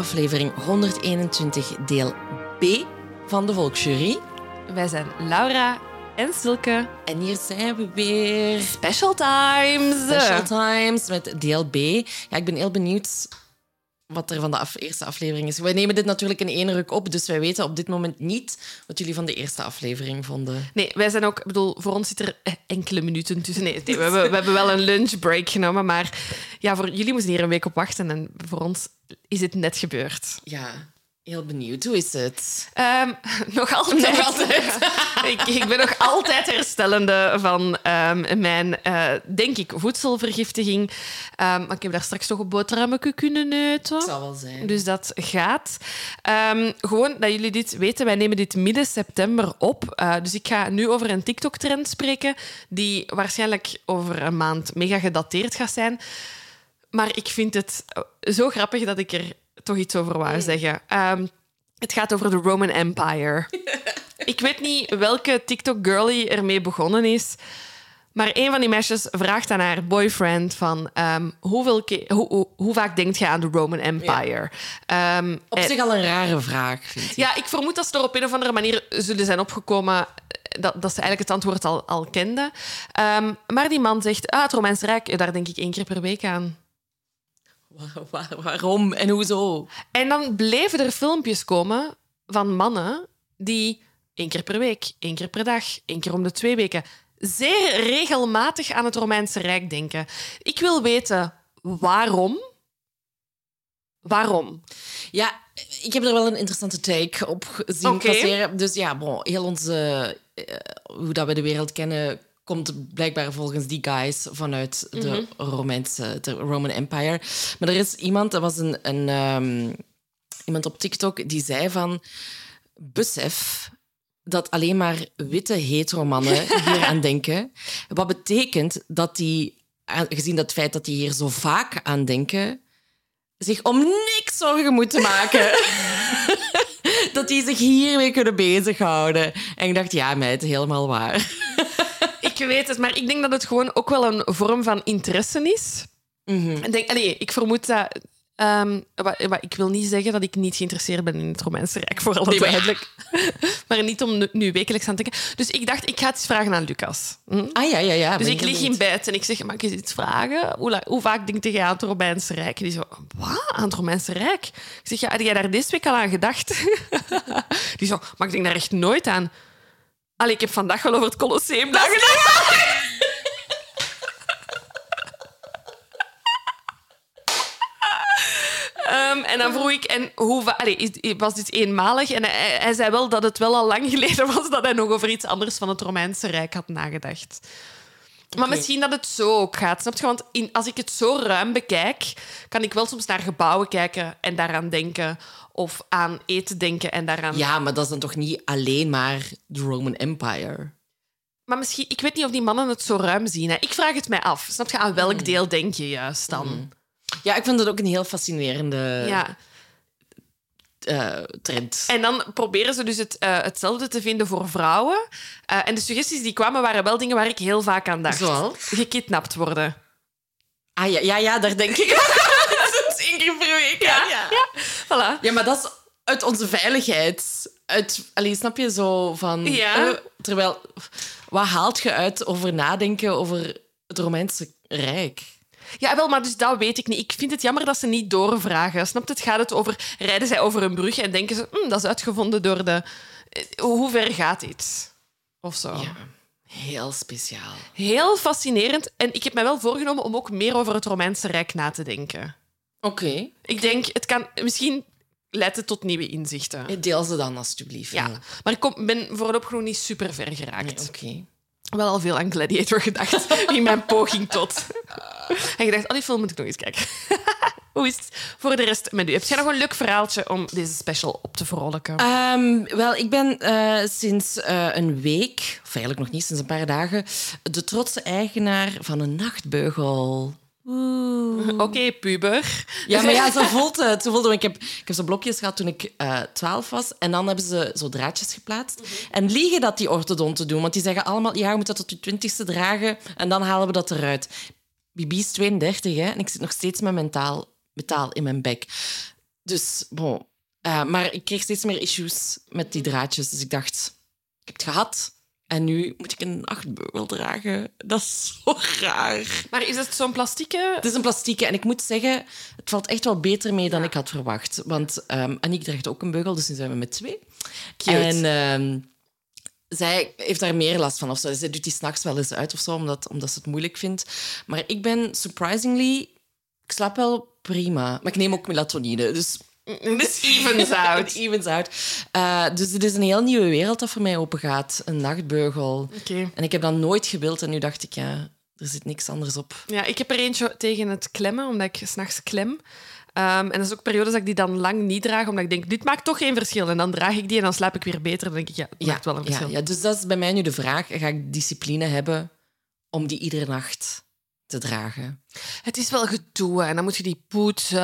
Aflevering 121, deel B van de Volksjury. Wij zijn Laura en Silke. En hier zijn we weer. Special Times. Special Times met deel B. Ja, ik ben heel benieuwd wat er van de af- eerste aflevering is. Wij nemen dit natuurlijk in één ruk op, dus wij weten op dit moment niet wat jullie van de eerste aflevering vonden. Nee, wij zijn ook... Ik bedoel, voor ons zit er eh, enkele minuten tussen. Nee, nee, we, hebben, we hebben wel een lunchbreak genomen, maar ja, voor jullie moesten hier een week op wachten en voor ons is het net gebeurd. Ja, heel benieuwd. Hoe is het? Ehm, nog altijd. Nog altijd. ik, ik ben nog altijd herstellende van ehm, mijn, eh, denk ik, voedselvergiftiging. Ehm, maar ik heb daar straks toch een boterhammetje kunnen eten. zal wel zijn. Dus dat gaat. Gewoon dat jullie dit weten, wij nemen dit midden september op. Eh, dus ik ga nu over een TikTok-trend spreken, die waarschijnlijk over een maand mega gedateerd gaat zijn. Maar ik vind het zo grappig dat ik er toch iets over wou zeggen. Ehm, het gaat over de Roman Empire. ik weet niet welke TikTok-girlie ermee begonnen is. Maar een van die meisjes vraagt aan haar boyfriend van... ehm, hoeveel hoe, hoe, hoe vaak denkt je aan de Roman Empire? Ehm, Op en- zich al een rare vraag, vind ik. ja, ik vermoed dat ze er op een of andere manier zullen zijn opgekomen dat, dat ze eigenlijk het antwoord al, al kenden. Maar die man zegt, ah, het Romeinse Rijk, eh, daar denk ik één keer per week aan. Wa- wa- waarom en hoezo? En dan bleven er filmpjes komen van mannen die één keer per week, één keer per dag, één keer om de twee weken zeer regelmatig aan het Romeinse Rijk denken. Ik wil weten waarom. Waarom? Ja, ik heb er wel een interessante take op gezien Oké. passeren. Dus ja, bon, heel onze... eh, hoe dat we de wereld kennen... komt blijkbaar volgens die guys vanuit de Romeinse... de Roman Empire. Maar er is iemand, dat was een... een ehm, iemand op TikTok, die zei van... Besef dat alleen maar witte hetero-mannen hier aan denken. Wat betekent dat die, gezien dat feit dat die hier zo vaak aan denken, zich om niks zorgen moeten maken. dat die zich hiermee kunnen bezighouden. En ik dacht, ja, meid, helemaal waar. Het, maar ik denk dat het gewoon ook wel een vorm van interesse is. Ik, denk, allee, ik vermoed dat... ehm, ik wil niet zeggen dat ik niet geïnteresseerd ben in het Romeinse Rijk, voor alle Nee, maar- duidelijk. maar niet om nu, nu wekelijks aan te denken. Dus ik dacht, ik ga het eens vragen aan Lucas. Hm? Ah ja, ja, ja. Dus ik lig in bed en ik zeg, mag ik eens iets vragen? Hoe, vaak denk je aan het Romeinse Rijk? En die zo, wat? Aan het Romeinse Rijk? Ik zeg, ja, had jij daar deze week al aan gedacht? die zo, maar ik denk daar echt nooit aan. Allee, ik heb vandaag wel over het Colosseum nagedacht. Ehm, en dan vroeg ik, en hoe allee, is- was dit eenmalig? En hij, hij zei wel dat het wel al lang geleden was dat hij nog over iets anders van het Romeinse Rijk had nagedacht. Maar misschien dat het zo ook gaat. Snap je? Want in, als ik het zo ruim bekijk, kan ik wel soms naar gebouwen kijken en daaraan denken. Of aan eten denken en daaraan... Ja, maar dat is dan toch niet alleen maar de Roman Empire? Maar misschien... Ik weet niet of die mannen het zo ruim zien. Hè. Ik vraag het mij af. Snap je? Aan welk Hmm. deel denk je juist dan? Ja, ik vind dat ook een heel fascinerende Ja. eh, trend. En dan proberen ze dus het, eh, hetzelfde te vinden voor vrouwen. Eh, en de suggesties die kwamen waren wel dingen waar ik heel vaak aan dacht. Zoals? Gekidnapt worden. Ah ja, ja, ja daar denk ik. dat is één keer per week. Ja, ja. Voilà. Ja, maar dat is uit onze veiligheid. Uit, allee, snap je zo van. Ja. eh, terwijl, wat haalt je uit over nadenken over het Romeinse Rijk? Ja, wel, maar dus dat weet ik niet. Ik vind het jammer dat ze niet doorvragen. Snap je? Het gaat het over... Rijden zij over een brug en denken ze... "Hm, dat is uitgevonden door de... Eh, Hoe ver gaat dit? Of zo. Ja, heel speciaal. Heel fascinerend. En ik heb mij wel voorgenomen om ook meer over het Romeinse Rijk na te denken. Oké, Ik denk, het kan... Misschien leidt het tot nieuwe inzichten. deel ze dan alstublieft. Ja, maar ik kom, ben voorlopig nog niet super ver geraakt. Oké. Wel al veel aan Gladiator gedacht in mijn poging tot. En gedacht, oh, die film moet ik nog eens kijken. Hoe is het voor de rest met u? Heb jij nog een leuk verhaaltje om deze special op te vrolijken? Ehm, wel, ik ben eh, sinds eh, een week, of eigenlijk nog niet, sinds een paar dagen, de trotse eigenaar van een nachtbeugel. Oké, puber. Ja, maar ja, zo voelt het. Zo voelt het. Ik heb, ik heb zo blokjes gehad toen ik eh 12 was. En dan hebben ze zo draadjes geplaatst. En liegen dat die orthodonten doen. Want die zeggen allemaal, ja, je moet dat tot je twintigste dragen. En dan halen we dat eruit. Bibi is 32, hè. En ik zit nog steeds met mentaal, metaal in mijn bek. dus, bon. Eh, maar ik kreeg steeds meer issues met die draadjes. Dus ik dacht, ik heb het gehad. En nu moet ik een nachtbeugel dragen. Dat is zo raar. Maar is het zo'n plastieke? Het is een plastieke. En ik moet zeggen, het valt echt wel beter mee dan ik had verwacht. Want um, Aniek draagt ook een beugel, dus nu zijn we met twee. Cute. En ehm, zij heeft daar meer last van. Of zo. Zij doet die s'nachts wel eens uit of zo, omdat, omdat ze het moeilijk vindt. Maar ik ben surprisingly... Ik slaap wel prima. Maar ik neem ook melatonine, dus... This evens out. Evens out. Uh, dus het is een heel nieuwe wereld dat voor mij opengaat. Een nachtbeugel. Oké. En ik heb dat nooit gewild. En nu dacht ik, ja, er zit niks anders op. Ja, ik heb er eentje tegen het klemmen, omdat ik s'nachts klem. Um, en dat is ook periodes dat ik die dan lang niet draag, omdat ik denk, dit maakt toch geen verschil. En dan draag ik die en dan slaap ik weer beter. Dan denk ik, ja, het maakt wel een verschil. Ja, ja, dus dat is bij mij nu de vraag. Ga ik discipline hebben om die iedere nacht te dragen? Het is wel gedoe en dan moet je die poetsen.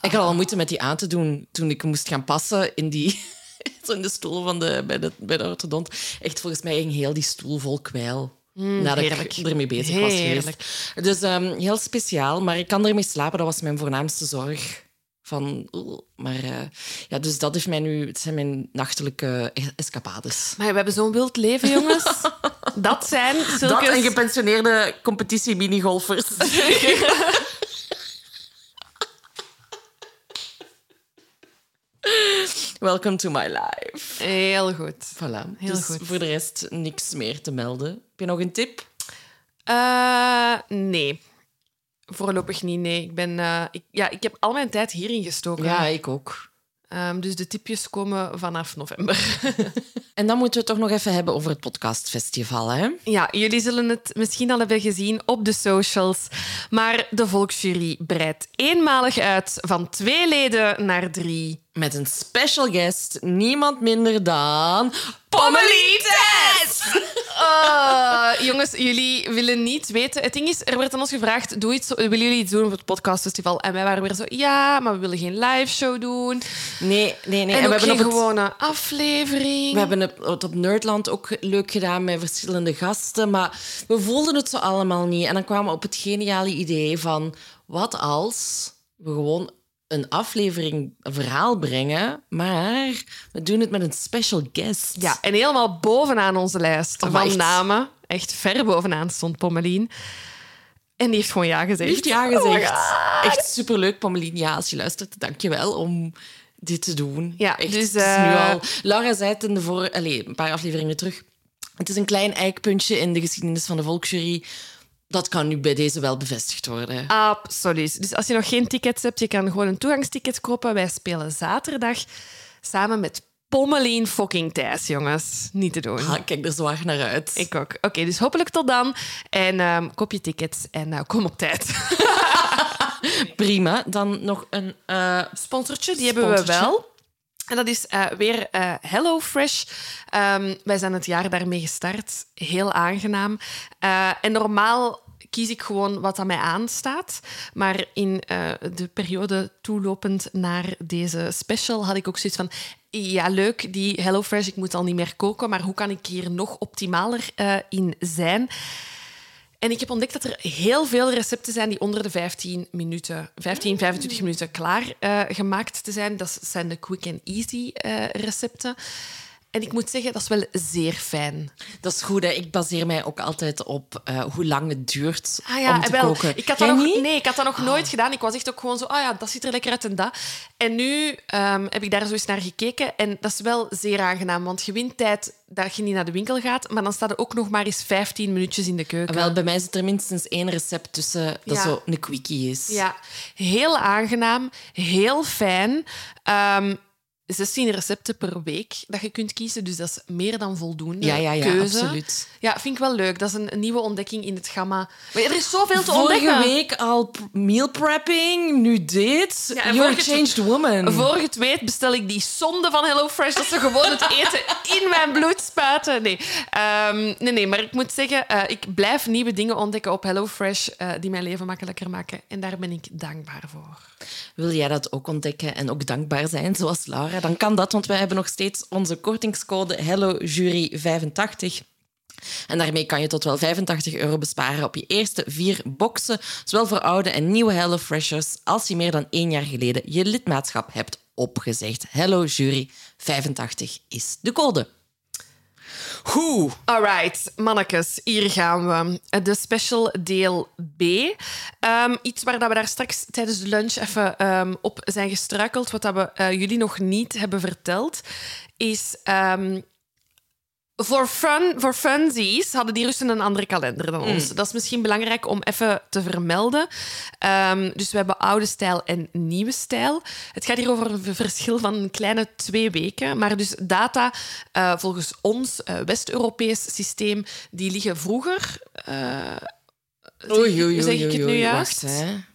Ik had al moeite met die aan te doen toen ik moest gaan passen in die... Zo in de stoel van de, bij, de, bij de orthodont. Echt, volgens mij ging heel die stoel vol kwijl. Mm, nadat heerlijk. ik ermee bezig was Heerlijk. geweest. Dus ehm, heel speciaal, maar ik kan ermee slapen. Dat was mijn voornaamste zorg. Van, maar eh, ja, dus dat heeft mij nu, het zijn mijn nachtelijke escapades. Maar we hebben zo'n wild leven, jongens. dat zijn zulke... Dat en gepensioneerde competitie-minigolfers. Welcome to my life. Heel goed. Voilà. Heel dus goed. voor de rest niks meer te melden. Heb je nog een tip? Eh, nee. Voorlopig niet, nee. Ik, ben, eh, ik, ja, ik heb al mijn tijd hierin gestoken. Ja, ik ook. Ehm, dus de tipjes komen vanaf november. En dan moeten we het toch nog even hebben over het podcastfestival, hè? ja, jullie zullen het misschien al hebben gezien op de socials. Maar de Volksjury breidt eenmalig uit van twee leden naar drie. Met een special guest, niemand minder dan... Pommelites! Oh, jongens, jullie willen niet weten. Het ding is, er werd aan ons gevraagd: doe iets, willen jullie iets doen op het podcastfestival? En wij waren weer zo: ja, maar we willen geen live show doen. Nee, nee, nee. en, we hebben geen op het- gewone aflevering. We hebben het het op Nerdland ook leuk gedaan met verschillende gasten, maar we voelden het zo allemaal niet. En dan kwamen we op het geniale idee van, wat als we gewoon een aflevering, een verhaal brengen, maar we doen het met een special guest. Ja, en helemaal bovenaan onze lijst Oh, van echt. namen. Echt ver bovenaan stond Pommelien. En die heeft gewoon ja gezegd. Die heeft ja Oh gezegd. Echt superleuk, Pommelien. Ja, als je luistert, dank je wel om dit te doen. Ja, Echt, dus, het is nu eh, al... Laura zei het in de voor... Allee, een paar afleveringen terug. Het is een klein eikpuntje in de geschiedenis van de volksjury. Dat kan nu bij deze wel bevestigd worden. Absoluut. Dus als je nog geen tickets hebt, je kan gewoon een toegangsticket kopen. Wij spelen zaterdag samen met Pommelien fucking Thijs, jongens. Niet te doen. Ah, kijk er zwaar naar uit. Ik ook. Oké, dus hopelijk tot dan. En ehm, koop je tickets en eh, kom op tijd. Prima. Dan nog een... eh, Sponsortje, die hebben we wel. En dat is eh, weer eh HelloFresh. Ehm, wij zijn het jaar daarmee gestart. Heel aangenaam. En normaal kies ik gewoon wat aan mij aanstaat. Maar in eh, de periode toelopend naar deze special had ik ook zoiets van... Ja, leuk, die HelloFresh, ik moet al niet meer koken, maar hoe kan ik hier nog optimaler eh, in zijn? En ik heb ontdekt dat er heel veel recepten zijn die onder de 15 minuten, 15, 25 minuten klaar eh, gemaakt te zijn. Dat zijn de quick and easy recepten. En ik moet zeggen, dat is wel zeer fijn. dat is goed, hè. Ik baseer mij ook altijd op eh, hoe lang het duurt Ah ja, om te wel. koken. Ik had dat nog, niet? nee, ik had dat nog nooit gedaan. Ik was echt ook gewoon zo, ah ja, dat ziet er lekker uit en dat. En nu ehm, heb ik daar zo eens naar gekeken. En dat is wel zeer aangenaam, want je wint tijd dat je niet naar de winkel gaat, maar dan staat er ook nog maar eens 15 minuutjes in de keuken. Wel, bij mij zit er minstens één recept tussen dat Ja. zo een quickie is. Ja, heel aangenaam, heel fijn. Ehm 16 recepten per week dat je kunt kiezen, dus dat is meer dan voldoende Ja, ja, ja, keuze. absoluut. Ja, vind ik wel leuk. Dat is een, een nieuwe ontdekking in het gamma. Maar er is zoveel te Vorige ontdekken. week al meal prepping, nu dit. Ja, You're a vorige- changed woman. Voor het weet bestel ik die zonde van HelloFresh dat ze gewoon het eten in mijn bloed spuiten. Nee, Ehm, nee, nee maar ik moet zeggen, eh, ik blijf nieuwe dingen ontdekken op HelloFresh eh, die mijn leven makkelijker maken. En daar ben ik dankbaar voor. Wil jij dat ook ontdekken en ook dankbaar zijn, zoals Laura? Dan kan dat, want wij hebben nog steeds onze kortingscode HelloJury85. En daarmee kan je tot wel 85 euro besparen op je eerste vier boxen, zowel voor oude en nieuwe HelloFreshers, als je meer dan één jaar geleden je lidmaatschap hebt opgezegd. Hello Jury, 85 is de code. Hoe? Alright, mannetjes, hier gaan we. De special deel B. Ehm, iets waar dat we daar straks tijdens de lunch even ehm, op zijn gestruikeld, wat dat we eh, jullie nog niet hebben verteld, is ehm, voor, fun, voor funsies hadden die Russen een andere kalender dan ons. Dat is misschien belangrijk om even te vermelden. Ehm, dus we hebben oude stijl en nieuwe stijl. Het gaat hier over een verschil van een kleine twee weken. Maar dus data uh, volgens ons uh, West-Europees systeem, die liggen vroeger. Uh, oei, oei, oei, zeg ik het nu juist? Wacht, hè.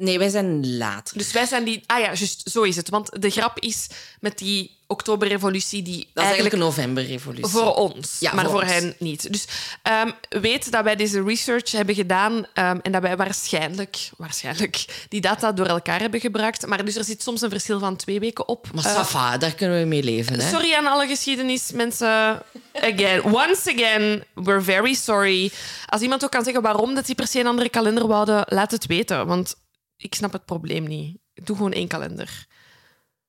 Nee, wij zijn later. Dus wij zijn die... Ah ja, juist, zo is het. Want de grap is met die oktoberrevolutie... Die dat is eigenlijk een novemberrevolutie. Voor ons, Ja, maar voor hen niet. Dus ehm, weet dat wij deze research hebben gedaan ehm, en dat wij waarschijnlijk, waarschijnlijk die data door elkaar hebben gebruikt. Maar dus er zit soms een verschil van twee weken op. Maar Eh, ça va, daar kunnen we mee leven. Hè? Sorry aan alle geschiedenismensen. Again, once again, we're very sorry. Als iemand ook kan zeggen waarom dat die per se een andere kalender wouden, laat het weten. Want ik snap het probleem niet. Doe gewoon één kalender.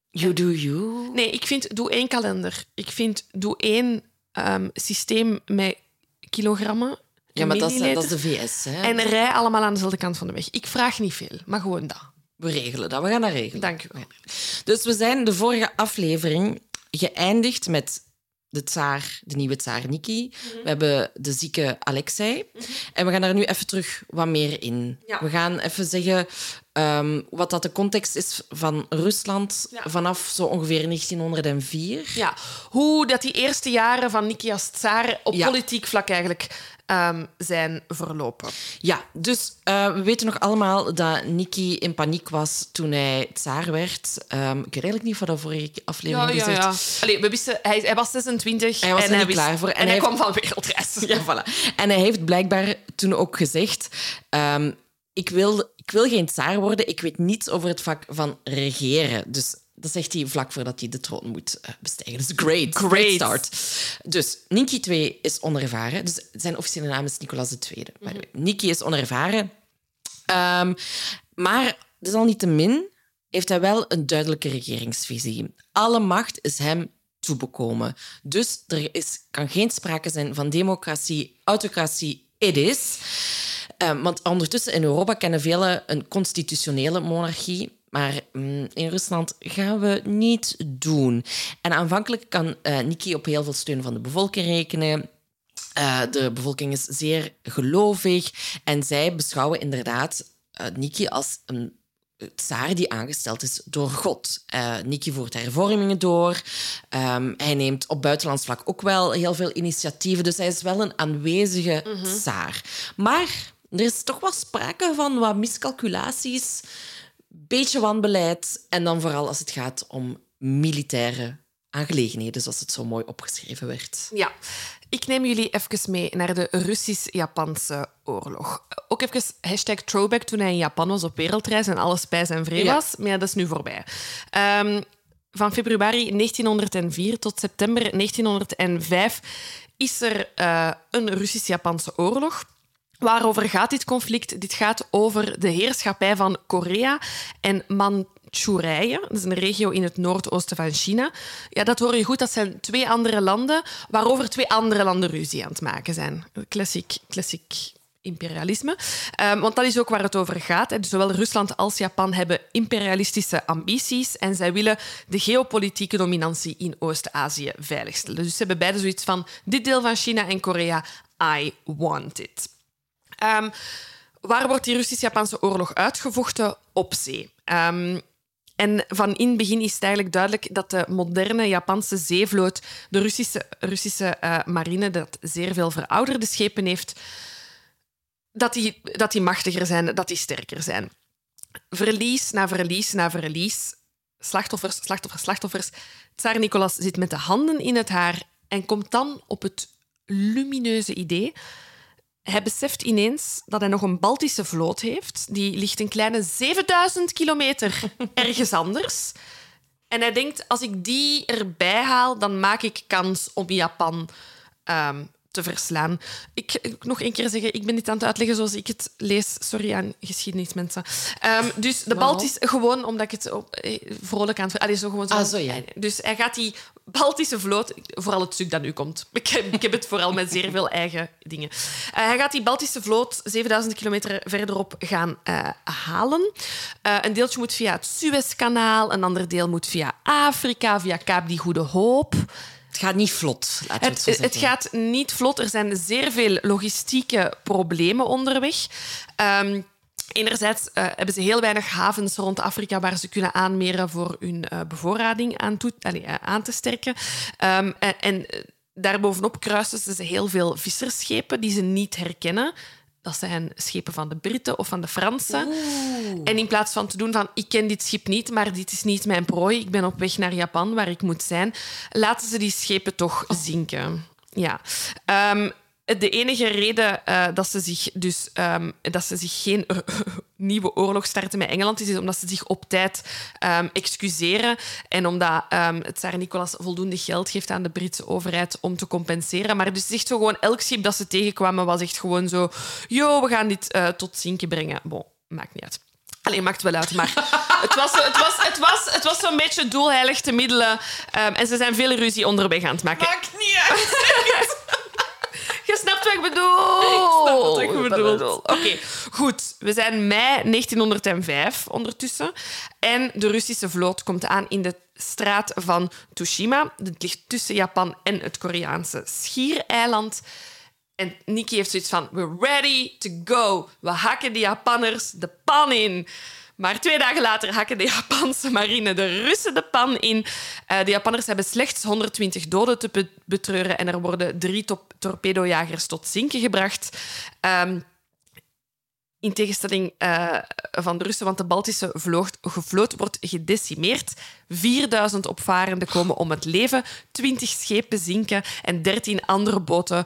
You do you. Nee, ik vind, doe één kalender. Ik vind, doe één ehm, systeem met kilogrammen. Ja, maar dat is, dat is de VS. Hè? En rij allemaal aan dezelfde kant van de weg. Ik vraag niet veel, maar gewoon dat. We regelen dat. We gaan dat regelen. Dank u wel. Dus we zijn de vorige aflevering geëindigd met de tsaar, de nieuwe tsaar Niki. Mhm. We hebben de zieke Alexei. En we gaan daar nu even terug wat meer in. Ja. We gaan even zeggen ehm, wat dat de context is van Rusland Ja. vanaf zo ongeveer 1904. Ja, hoe dat die eerste jaren van Niki als tsaar op Ja. politiek vlak eigenlijk ehm, zijn verlopen. Ja, dus eh, we weten nog allemaal dat Niki in paniek was toen hij tsaar werd. Ehm, ik weet eigenlijk niet wat dat vorige aflevering gezegd Allee, we wisten, hij, hij was 26 Hij was en er hij niet wist- klaar voor. En En, hij heeft- kwam van wereldreis. Ja, voilà. En hij heeft blijkbaar toen ook gezegd... ehm, ik, wil, ik wil geen tsaar worden, ik weet niets over het vak van regeren. Dus dat zegt hij vlak voordat hij de troon moet eh, bestijgen. Dus great, great, Great. start. Dus Niki II is onervaren. Dus zijn officiële naam is Nicolaas II. the way. Niki is onervaren. Ehm, maar desalniettemin heeft hij wel een duidelijke regeringsvisie. Alle macht is hem toebekomen. Dus er is, kan geen sprake zijn van democratie, autocratie. It is. Ehm, want ondertussen in Europa kennen velen een constitutionele monarchie. Maar mm, in Rusland gaan we niet doen. En aanvankelijk kan eh Niki op heel veel steun van de bevolking rekenen. Eh, de bevolking is zeer gelovig en zij beschouwen inderdaad eh, Niki als een tsaar die aangesteld is door God. Niki voert hervormingen door. Ehm, hij neemt op buitenlands vlak ook wel heel veel initiatieven. Dus hij is wel een aanwezige tsaar. Maar er is toch wel sprake van wat miscalculaties, beetje wanbeleid en dan vooral als het gaat om militaire aangelegenheden, zoals het zo mooi opgeschreven werd. Ja, ik neem jullie even mee naar de Russisch-Japanse oorlog. Ook even hashtag throwback toen hij in Japan was op wereldreis en alles bij zijn vrede Ja. was. Maar ja, dat is nu voorbij. Ehm, van februari 1904 tot september 1905 is er eh, een Russisch-Japanse oorlog. Waarover gaat dit conflict? Dit gaat over de heerschappij van Korea en Manchurije. Dat is een regio in het noordoosten van China. Ja, dat hoor je goed. Dat zijn twee andere landen waarover twee andere landen ruzie aan het maken zijn. Klassiek, klassiek imperialisme. Ehm, want dat is ook waar het over gaat. Zowel Rusland als Japan hebben imperialistische ambities en zij willen de geopolitieke dominantie in Oost-Azië veiligstellen. Dus ze hebben beide zoiets van dit deel van China en Korea, I want it. Ehm, waar wordt die Russisch-Japanse oorlog uitgevochten? Op zee. Ehm, en van in het begin is het eigenlijk duidelijk dat de moderne Japanse zeevloot, de Russische, Russische eh, marine, dat zeer veel verouderde schepen heeft, dat die, dat die machtiger zijn, dat die sterker zijn. Verlies na verlies na verlies. Slachtoffers, slachtoffers, slachtoffers. Tsaar Nicolas zit met de handen in het haar en komt dan op het lumineuze idee. Hij beseft ineens dat hij nog een Baltische vloot heeft. Die ligt een kleine 7000 kilometer ergens anders. En hij denkt, als ik die erbij haal, dan maak ik kans om Japan ehm, te verslaan. Ik, ik nog één keer zeggen, ik ben dit aan het uitleggen zoals ik het lees. Sorry aan geschiedenismensen. Ehm, dus de Baltisch, gewoon omdat ik het op, eh, vrolijk aan het... Allee, zo gewoon zo. Ah, zo, ja. Dus hij gaat die Baltische vloot, vooral het stuk dat nu komt. Ik heb, ik heb het vooral met zeer veel eigen dingen. Eh, hij gaat die Baltische vloot 7000 kilometer verderop gaan eh, halen. Eh, een deeltje moet via het Suezkanaal, een ander deel moet via Afrika, via Kaap die Goede Hoop. Het gaat niet vlot, laten we het, Het, gaat niet vlot. Er zijn zeer veel logistieke problemen onderweg. Ehm, enerzijds eh, hebben ze heel weinig havens rond Afrika waar ze kunnen aanmeren voor hun eh, bevoorrading aan, toe- allee, eh, aan te sterken. Ehm, en en daarbovenop kruisen ze heel veel vissersschepen die ze niet herkennen. Dat zijn schepen van de Britten of van de Fransen. En in plaats van te doen van ik ken dit schip niet, maar dit is niet mijn prooi, ik ben op weg naar Japan waar ik moet zijn, laten ze die schepen toch zinken. Ja. Ehm, de enige reden eh, dat, ze zich dus, ehm, dat ze zich geen nieuwe oorlog starten met Engeland is, is omdat ze zich op tijd ehm, excuseren en omdat ehm, het Tsar Nicolas voldoende geld geeft aan de Britse overheid om te compenseren. Maar dus echt zo gewoon elk schip dat ze tegenkwamen was echt gewoon zo yo, we gaan dit eh, tot zinken brengen. Bon, maakt niet uit. Alleen maakt wel uit, maar het was, het was, het was, het was zo'n beetje doelheilig te middelen. en ze zijn veel ruzie onderweg aan het maken. Maakt niet uit. Wat ik bedoel. Ik snap wat Ik bedoelt. Oké, goed. We zijn mei 1905 ondertussen. En de Russische vloot komt aan in de straat van Tsushima. Het ligt tussen Japan en het Koreaanse schiereiland. En Nikki heeft zoiets van: We're ready to go. We hakken de Japanners de pan in. Maar twee dagen later hakken de Japanse marine de Russen de pan in. Eh, de Japanners hebben slechts 120 doden te be- betreuren en er worden drie torpedojagers tot zinken gebracht. Ehm, in tegenstelling eh, van de Russen, want de Baltische vloot, vloot wordt gedecimeerd. 4000 opvarenden komen om het leven, 20 schepen zinken en 13 andere boten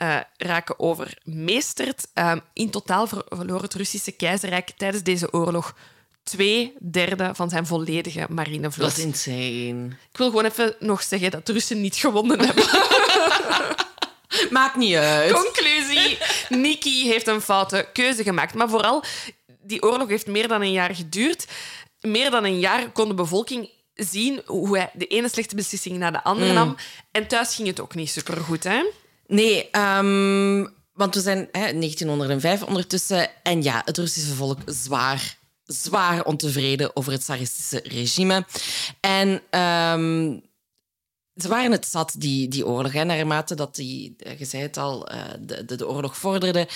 eh, raken overmeesterd. Ehm, in totaal ver- verloor het Russische keizerrijk tijdens deze oorlog twee derde van zijn volledige marinevloot. Dat is insane. Ik wil gewoon even nog zeggen dat de Russen niet gewonnen hebben. Maakt niet uit. Conclusie. Nikki heeft een foute keuze gemaakt. Maar vooral, die oorlog heeft meer dan een jaar geduurd. Meer dan een jaar kon de bevolking zien hoe hij de ene slechte beslissing na de andere nam. En thuis ging het ook niet supergoed, hè? Nee, ehm, want we zijn hè, 1905 ondertussen. En ja, het Russische volk zwaar, zwaar ontevreden over het tsaristische regime. En ehm, ze waren het zat, die, die oorlog. Hè, naarmate dat die, eh, je zei het al, eh, de, de, de oorlog vorderde,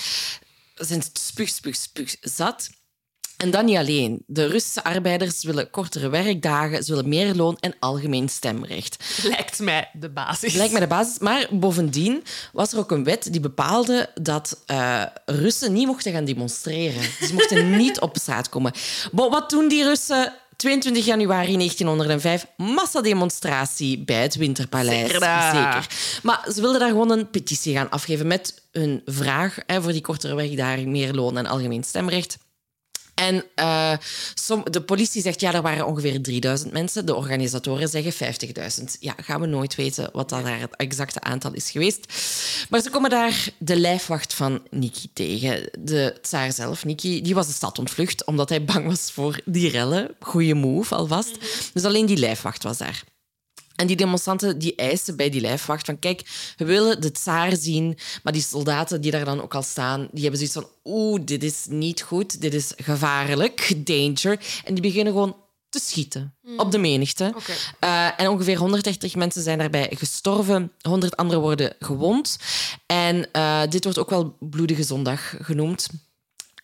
zijn ze spuug, spuug, spuug zat. En dan niet alleen. De Russische arbeiders willen kortere werkdagen, ze willen meer loon en algemeen stemrecht. Lijkt mij de basis. Lijkt mij de basis. Maar bovendien was er ook een wet die bepaalde dat eh, Russen niet mochten gaan demonstreren. Ze mochten niet op straat komen. Bon, wat doen die Russen? 22 januari 1905, massademonstratie bij het Winterpaleis. Zeker. Zeker. Maar ze wilden daar gewoon een petitie gaan afgeven met hun vraag hè, voor die kortere werkdagen, meer loon en algemeen stemrecht. En eh, de politie zegt, ja, er waren ongeveer 3000 mensen. De organisatoren zeggen 50.000. Ja, gaan we nooit weten wat daar het exacte aantal is geweest. Maar ze komen daar de lijfwacht van Niki tegen. De tsaar zelf, Niki, die was de stad ontvlucht omdat hij bang was voor die rellen. Goeie move, alvast. Dus alleen die lijfwacht was daar. En die demonstranten die eisen bij die lijfwacht van kijk, we willen de tsaar zien. Maar die soldaten die daar dan ook al staan, die hebben zoiets van oeh, dit is niet goed, dit is gevaarlijk, danger. En die beginnen gewoon te schieten op de menigte. Eh, en ongeveer 130 mensen zijn daarbij gestorven, 100 anderen worden gewond. En eh, dit wordt ook wel Bloedige Zondag genoemd.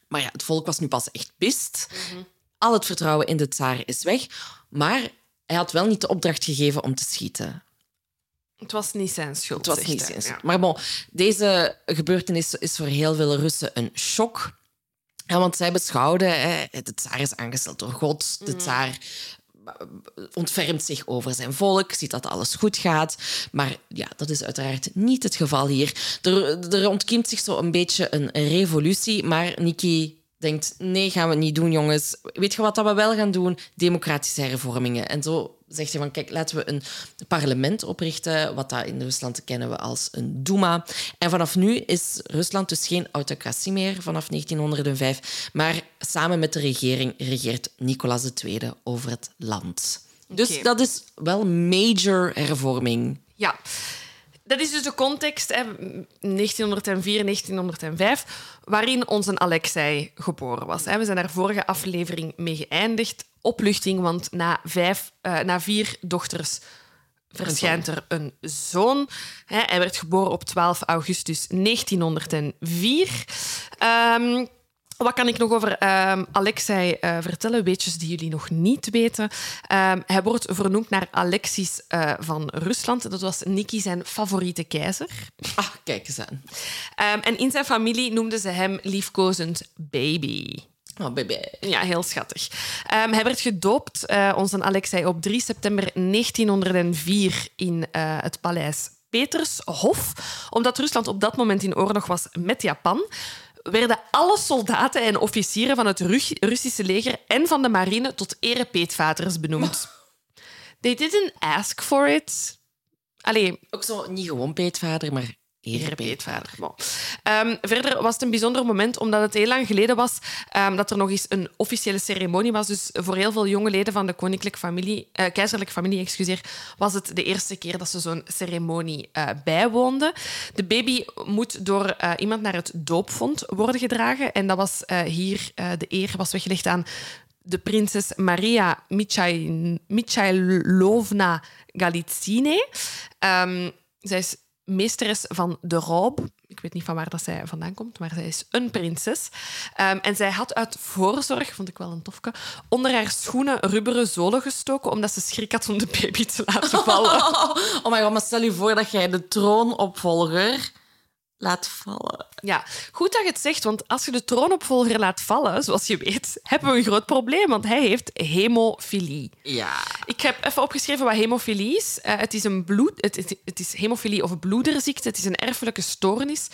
Maar ja, het volk was nu pas echt pist. Al het vertrouwen in de tsaar is weg. Maar hij had wel niet de opdracht gegeven om te schieten. Het was niet zijn Het schuld. was zegt niet zijn Ja. Maar bon, deze gebeurtenis is voor heel veel Russen een shock. Ja, want zij beschouwden, hè, de tsaar is aangesteld door God. De tsaar ontfermt zich over zijn volk, ziet dat alles goed gaat. Maar ja, dat is uiteraard niet het geval hier. Er, er ontkiemt zich zo een beetje een revolutie, maar Nikki denkt, nee, gaan we niet doen, jongens. Weet je wat dat we wel gaan doen? Democratische hervormingen. En zo zegt hij van, kijk, laten we een parlement oprichten, wat dat in Rusland kennen we als een Duma. En vanaf nu is Rusland dus geen autocratie meer, vanaf 1905, maar samen met de regering regeert Nicolas II over het land. Dus dat is wel major hervorming. Ja. Dat is dus de context, hè, 1904, 1905, waarin onze Alexei geboren was. Hè. We zijn daar vorige aflevering mee geëindigd. Opluchting, want na, vijf, eh, na vier dochters verschijnt er een zoon. Hè, hij werd geboren op 12 augustus 1904. Ehm, wat kan ik nog over ehm, Alexei eh, vertellen? Weetjes die jullie nog niet weten. Ehm, hij wordt vernoemd naar Alexis eh, van Rusland. Dat was Niki zijn favoriete keizer. Ah, kijk eens aan. Ehm, en in zijn familie noemden ze hem liefkozend baby. Oh, baby. Ja, heel schattig. Hij werd gedoopt, eh, onze Alexei, op 3 september 1904 in het paleis Petershof. Omdat Rusland op dat moment in oorlog was met Japan, werden alle soldaten en officieren van het Ru- Russische leger en van de marine tot erepeetvaders benoemd. They didn't ask for it. Allee, Ook zo niet gewoon peetvader, maar Erepeetvader. Bon. Ehm, verder was het een bijzonder moment, omdat het heel lang geleden was ehm, dat er nog eens een officiële ceremonie was. Dus voor heel veel jonge leden van de koninklijke familie, eh, keizerlijke familie excuseer, was het de eerste keer dat ze zo'n ceremonie eh, bijwoonden. De baby moet door eh, iemand naar het doopvond worden gedragen. En dat was hier, de eer was weggelegd aan de prinses Maria Michai- Michailovna Galitsine. Ehm, zij is meesteres van de robe. Ik weet niet van waar dat zij vandaan komt, maar zij is een prinses. Ehm, en zij had uit voorzorg, vond ik wel een tofke, onder haar schoenen rubberen zolen gestoken, omdat ze schrik had om de baby te laten vallen. Oh my god, maar stel je voor dat jij de troonopvolger laat vallen. Ja, goed dat je het zegt, want als je de troonopvolger laat vallen, zoals je weet, hebben we een groot probleem, want hij heeft hemofilie. Ja. Ik heb even opgeschreven wat hemofilie is. Eh, het is een bloed, het, het, het is hemofilie of bloederziekte. Het is een erfelijke stoornis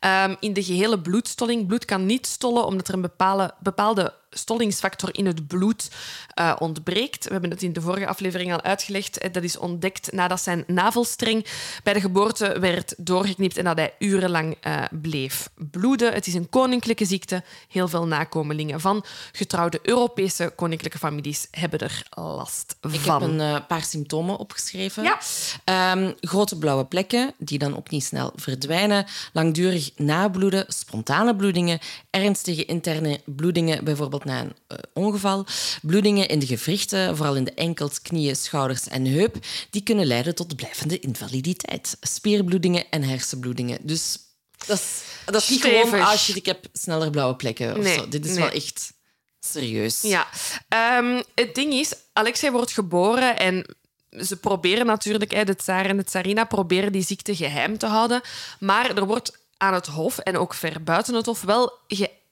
ehm, in de gehele bloedstolling. Bloed kan niet stollen omdat er een bepaalde, bepaalde stollingsfactor in het bloed eh, ontbreekt. We hebben het in de vorige aflevering al uitgelegd. Eh, Dat is ontdekt nadat zijn navelstreng bij de geboorte werd doorgeknipt en dat hij urenlang eh, bleef bloeden. Het is een koninklijke ziekte. Heel veel nakomelingen van getrouwde Europese koninklijke families hebben er last van. Ik heb een paar symptomen opgeschreven. Ja. Ehm, grote blauwe plekken, die dan ook niet snel verdwijnen. Langdurig nabloeden, spontane bloedingen. Ernstige interne bloedingen, bijvoorbeeld na een eh, ongeval. Bloedingen in de gewrichten, vooral in de enkels, knieën, schouders en heup. Die kunnen leiden tot blijvende invaliditeit. Spierbloedingen en hersenbloedingen. Dus dat is, dat is niet gewoon, ah shit, ik heb sneller blauwe plekken. Of Nee, zo. Dit is nee. wel echt serieus. Ja, Ehm, het ding is, Alexei wordt geboren en ze proberen natuurlijk, de tsaar en de tsarina proberen die ziekte geheim te houden. Maar er wordt aan het hof en ook ver buiten het hof wel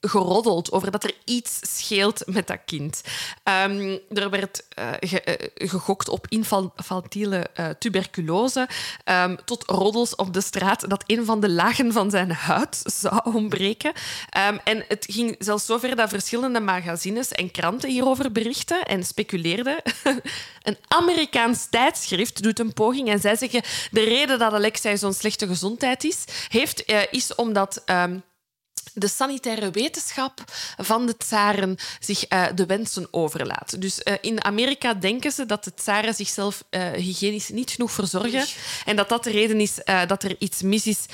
geroddeld over dat er iets scheelt met dat kind. Ehm, er werd eh, eh, gegokt op infantiele eh, tuberculose, ehm, tot roddels op de straat dat een van de lagen van zijn huid zou ontbreken. Ehm, en het ging zelfs zover dat verschillende magazines en kranten hierover berichten en speculeerden. een Amerikaans tijdschrift doet een poging en zij zeggen de reden dat Alexei zo'n slechte gezondheid is, heeft, is omdat... de sanitaire wetenschap van de tsaren zich eh, de wensen overlaat. Dus eh, in Amerika denken ze dat de tsaren zichzelf eh, hygiënisch niet genoeg verzorgen en dat dat de reden is dat er iets mis is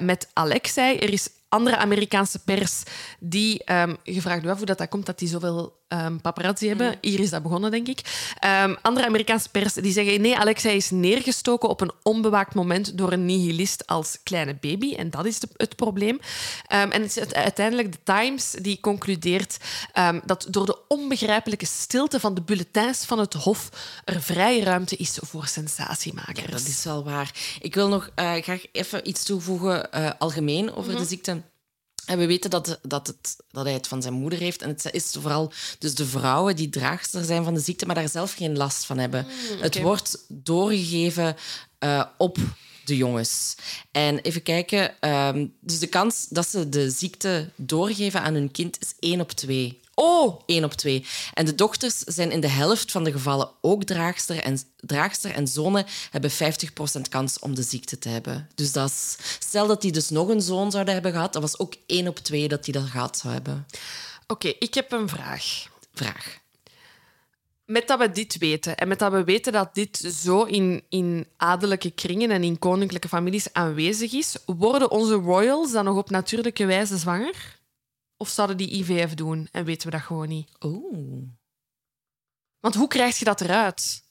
met Alexei. Er is andere Amerikaanse pers die ehm gevraagd hoe dat, dat komt dat die zoveel ehm, paparazzi hebben. Hier is dat begonnen, denk ik. Ehm, andere Amerikaanse pers die zeggen nee, Alexei is neergestoken op een onbewaakt moment door een nihilist als kleine baby. En dat is de- het probleem. Ehm, en het is uite- uiteindelijk de Times die concludeert dat door de onbegrijpelijke stilte van de bulletins van het Hof er vrij ruimte is voor sensatiemakers. Dat is wel waar. Ik wil nog eh, graag even iets toevoegen, eh, algemeen, over de ziekte. En we weten dat, dat, het, dat hij het van zijn moeder heeft. En het is vooral dus de vrouwen die draagster zijn van de ziekte, maar daar zelf geen last van hebben. Het wordt doorgegeven eh, op de jongens. En even kijken. ehm, dus de kans dat ze de ziekte doorgeven aan hun kind is 1 op 2. Oh, 1 op 2. En de dochters zijn in de helft van de gevallen ook draagster. En, draagster en zonen hebben 50% kans om de ziekte te hebben. Dus dat is, stel dat die dus nog een zoon zouden hebben gehad, dat was ook 1 op 2 dat die dat gehad zou hebben. oké, ik heb een vraag. Vraag. Met dat we dit weten en met dat we weten dat dit zo in, in adellijke kringen en in koninklijke families aanwezig is, worden onze royals dan nog op natuurlijke wijze zwanger? Of zouden die IVF doen en weten we dat gewoon niet? Oeh. Want hoe krijg je dat eruit?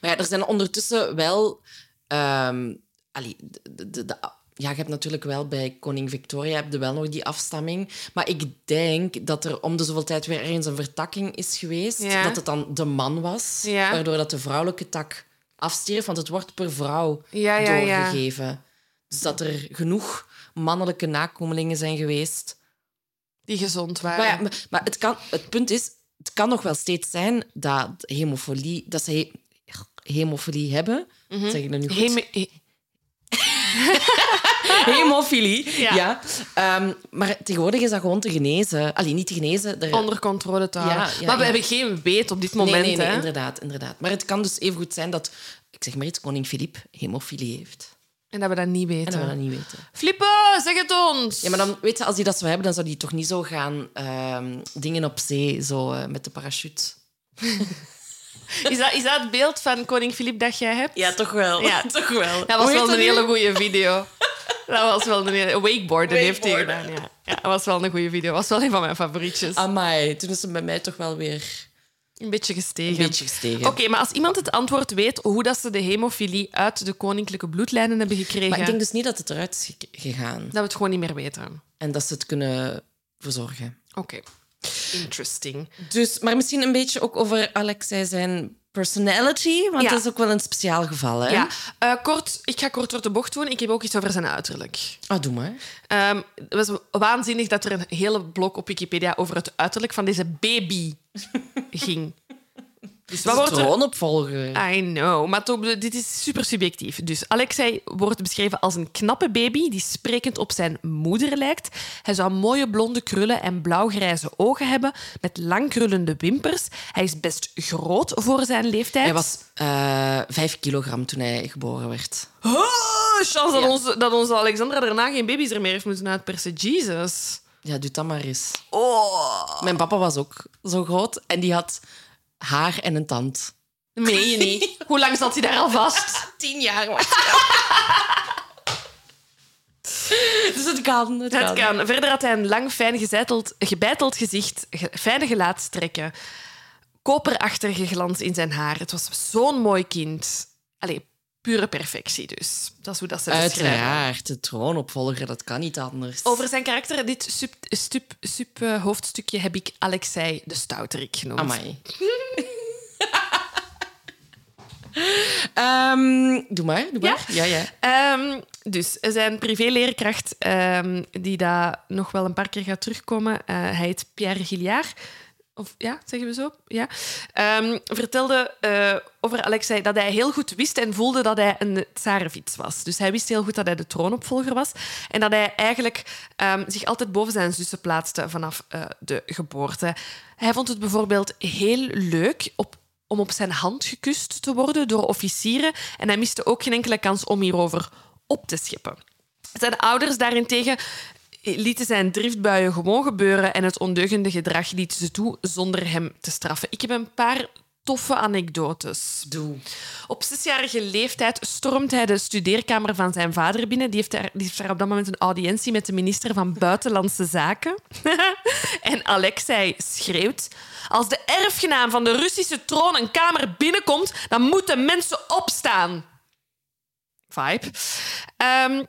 Maar ja, er zijn ondertussen wel... ehm, allee, de, de, de- ja, je hebt natuurlijk wel bij koning Victoria heb je wel nog die afstamming. Maar ik denk dat er om de zoveel tijd weer ergens een vertakking is geweest. Ja. Dat het dan de man was. Ja. Waardoor dat de vrouwelijke tak afstierf. Want het wordt per vrouw ja. doorgegeven. Dus dat er genoeg mannelijke nakomelingen zijn geweest. Die gezond waren. Maar, ja, maar, maar het, kan, het punt is, het kan nog wel steeds zijn dat hemofilie, dat ze he- hemofilie hebben. Zeg ik dat nu goed? He- Hemofilie, Ja. ja. Ehm, maar tegenwoordig is dat gewoon te genezen. Alleen niet te genezen. Er... onder controle te houden. Ja, ja, maar we hebben geen weet op dit moment. nee, nee, nee, hè? inderdaad, inderdaad. Maar het kan dus even goed zijn dat, ik zeg maar iets, koning Filip hemofilie heeft. En dat we dat niet En weten. dat we dat niet weten. Flippen, zeg het ons! Ja, maar dan, weet je, als hij dat zou hebben, dan zou hij toch niet zo gaan ehm, dingen op zee, zo eh, met de parachute. is, dat, is dat het beeld van koning Filip dat jij hebt? Ja, toch wel. Ja. toch wel. Dat was Hoe wel een hele goede video. Dat was wel een hele... Wakeboarden heeft hij gedaan, ja. Ja, dat was wel een goede video. Dat was wel een van mijn favorietjes. Amai, toen is het bij mij toch wel weer Een beetje gestegen. een beetje gestegen. Oké, maar als iemand het antwoord weet hoe dat ze de hemofilie uit de koninklijke bloedlijnen hebben gekregen, Maar ik denk dus niet dat het eruit is ge- gegaan. dat we het gewoon niet meer weten. En dat ze het kunnen verzorgen. Oké. Interesting. Dus, maar misschien een beetje ook over Alexei zijn personality. Want Ja. dat is ook wel een speciaal geval, hè? Ja, eh, kort, ik ga kort door de bocht doen. Ik heb ook iets over zijn uiterlijk. Ah, doe maar. Ehm, het was waanzinnig dat er een hele blok op Wikipedia over het uiterlijk van deze baby ging. Dus wat wordt er... troonopvolger. I know, maar toch, dit is super subjectief. Dus Alexei wordt beschreven als een knappe baby die sprekend op zijn moeder lijkt. Hij zou mooie blonde krullen en blauwgrijze ogen hebben met lang krullende wimpers. Hij is best groot voor zijn leeftijd. Hij was eh vijf kilogram toen hij geboren werd. Oh, chance dat, Ja. onze, dat onze Alexandra daarna geen baby's er meer heeft moeten uitpersen. Jesus. Ja, doe dat maar eens. Oh. Mijn papa was ook zo groot en die had haar en een tand. Meen je niet? Hoe lang zat hij daar al vast? Tien jaar was Dus het kan. Het, Het kan. Verder had hij een lang, fijn gezeiteld, gebeiteld gezicht, ge- fijne gelaatstrekken, koperachtige glans in zijn haar. Het was zo'n mooi kind. Allee, pure perfectie dus. Dat is hoe dat ze. Uiteraard, de troonopvolger, dat kan niet anders. Over zijn karakter, dit sub, sub, sub eh, hoofdstukje, heb ik Alexei de Stouterik genoemd. Amai. Ehm, doe maar, doe maar. Ja, ja. Ehm, dus zijn privéleerkracht, ehm, die daar nog wel een paar keer gaat terugkomen, eh, hij heet Pierre Gilliard. Of ja, zeggen we zo? Ja. Ehm, vertelde eh, over Alexei dat hij heel goed wist en voelde dat hij een tsarenfiets was. Dus hij wist heel goed dat hij de troonopvolger was. En dat hij eigenlijk ehm, zich altijd boven zijn zussen plaatste vanaf eh, de geboorte. Hij vond het bijvoorbeeld heel leuk op om op zijn hand gekust te worden door officieren. En hij miste ook geen enkele kans om hierover op te scheppen. Zijn ouders daarentegen lieten zijn driftbuien gewoon gebeuren en het ondeugende gedrag lieten ze toe zonder hem te straffen. Ik heb een paar toffe anekdotes. Doe. Op zesjarige leeftijd stormt hij de studeerkamer van zijn vader binnen. Die heeft daar, die heeft daar op dat moment een audiëntie met de minister van Buitenlandse Zaken. en Alexei schreeuwt... Als de erfgenaam van de Russische troon een kamer binnenkomt, dan moeten mensen opstaan. Vibe. Ehm,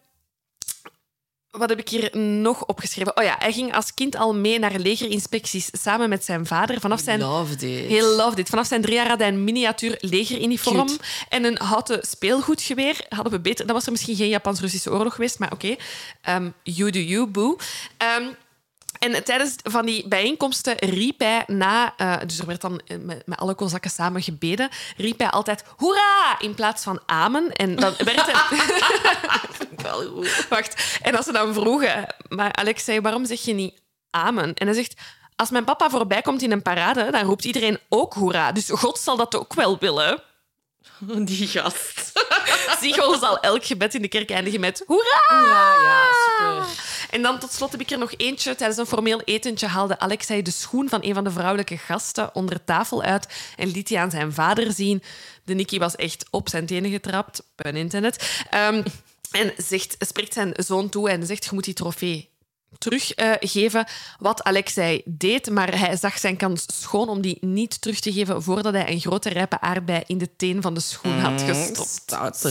wat heb ik hier nog opgeschreven? Oh ja, hij ging als kind al mee naar legerinspecties samen met zijn vader. Vanaf zijn Love this. Heel love dit. Vanaf zijn drie jaar had hij een miniatuur legeruniform Cute. en een houten speelgoedgeweer. Hadden we beter... Dat was er misschien geen Japans-Russische oorlog geweest, maar oké. Ehm, you do you, boo. Ehm, en tijdens van die bijeenkomsten riep hij na... eh, dus er werd dan eh, met, met alle kozakken samen gebeden. Riep hij altijd hoera in plaats van amen. En dan werd hij... Wel goed. Wacht. En als ze dan vroegen... Maar Alexei, waarom zeg je niet amen. En hij zegt, als mijn papa voorbij komt in een parade, dan roept iedereen ook hoera. Dus God zal dat ook wel willen. Die gast. Siegel zal elk gebed in de kerk eindigen met hoera! Ja, ja, super. En dan tot slot heb ik er nog eentje. Tijdens een formeel etentje haalde Alexei de schoen van een van de vrouwelijke gasten onder tafel uit en liet die aan zijn vader zien. De Nicky was echt op zijn tenen getrapt, pun internet. Um, en zegt, spreekt zijn zoon toe en zegt, je moet die trofee teruggeven wat Alexei deed, maar hij zag zijn kans schoon om die niet terug te geven voordat hij een grote rijpe aardbei in de teen van de schoen had gestopt. Stout.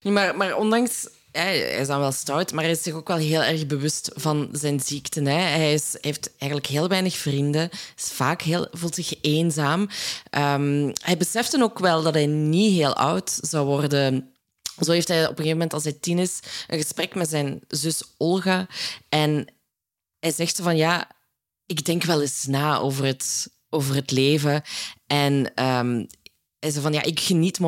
Maar, maar ondanks... Hij, hij is dan wel stout, maar hij is zich ook wel heel erg bewust van zijn ziekte. Hè. Hij, is, heeft eigenlijk heel weinig vrienden, is vaak heel, voelt zich eenzaam. Um, hij besefte ook wel dat hij niet heel oud zou worden zo heeft hij op een gegeven moment, als hij tien is, een gesprek met zijn zus Olga. En hij zegt van ja, ik denk wel eens na over het, over het leven. En um, hij zei van ja, ik geniet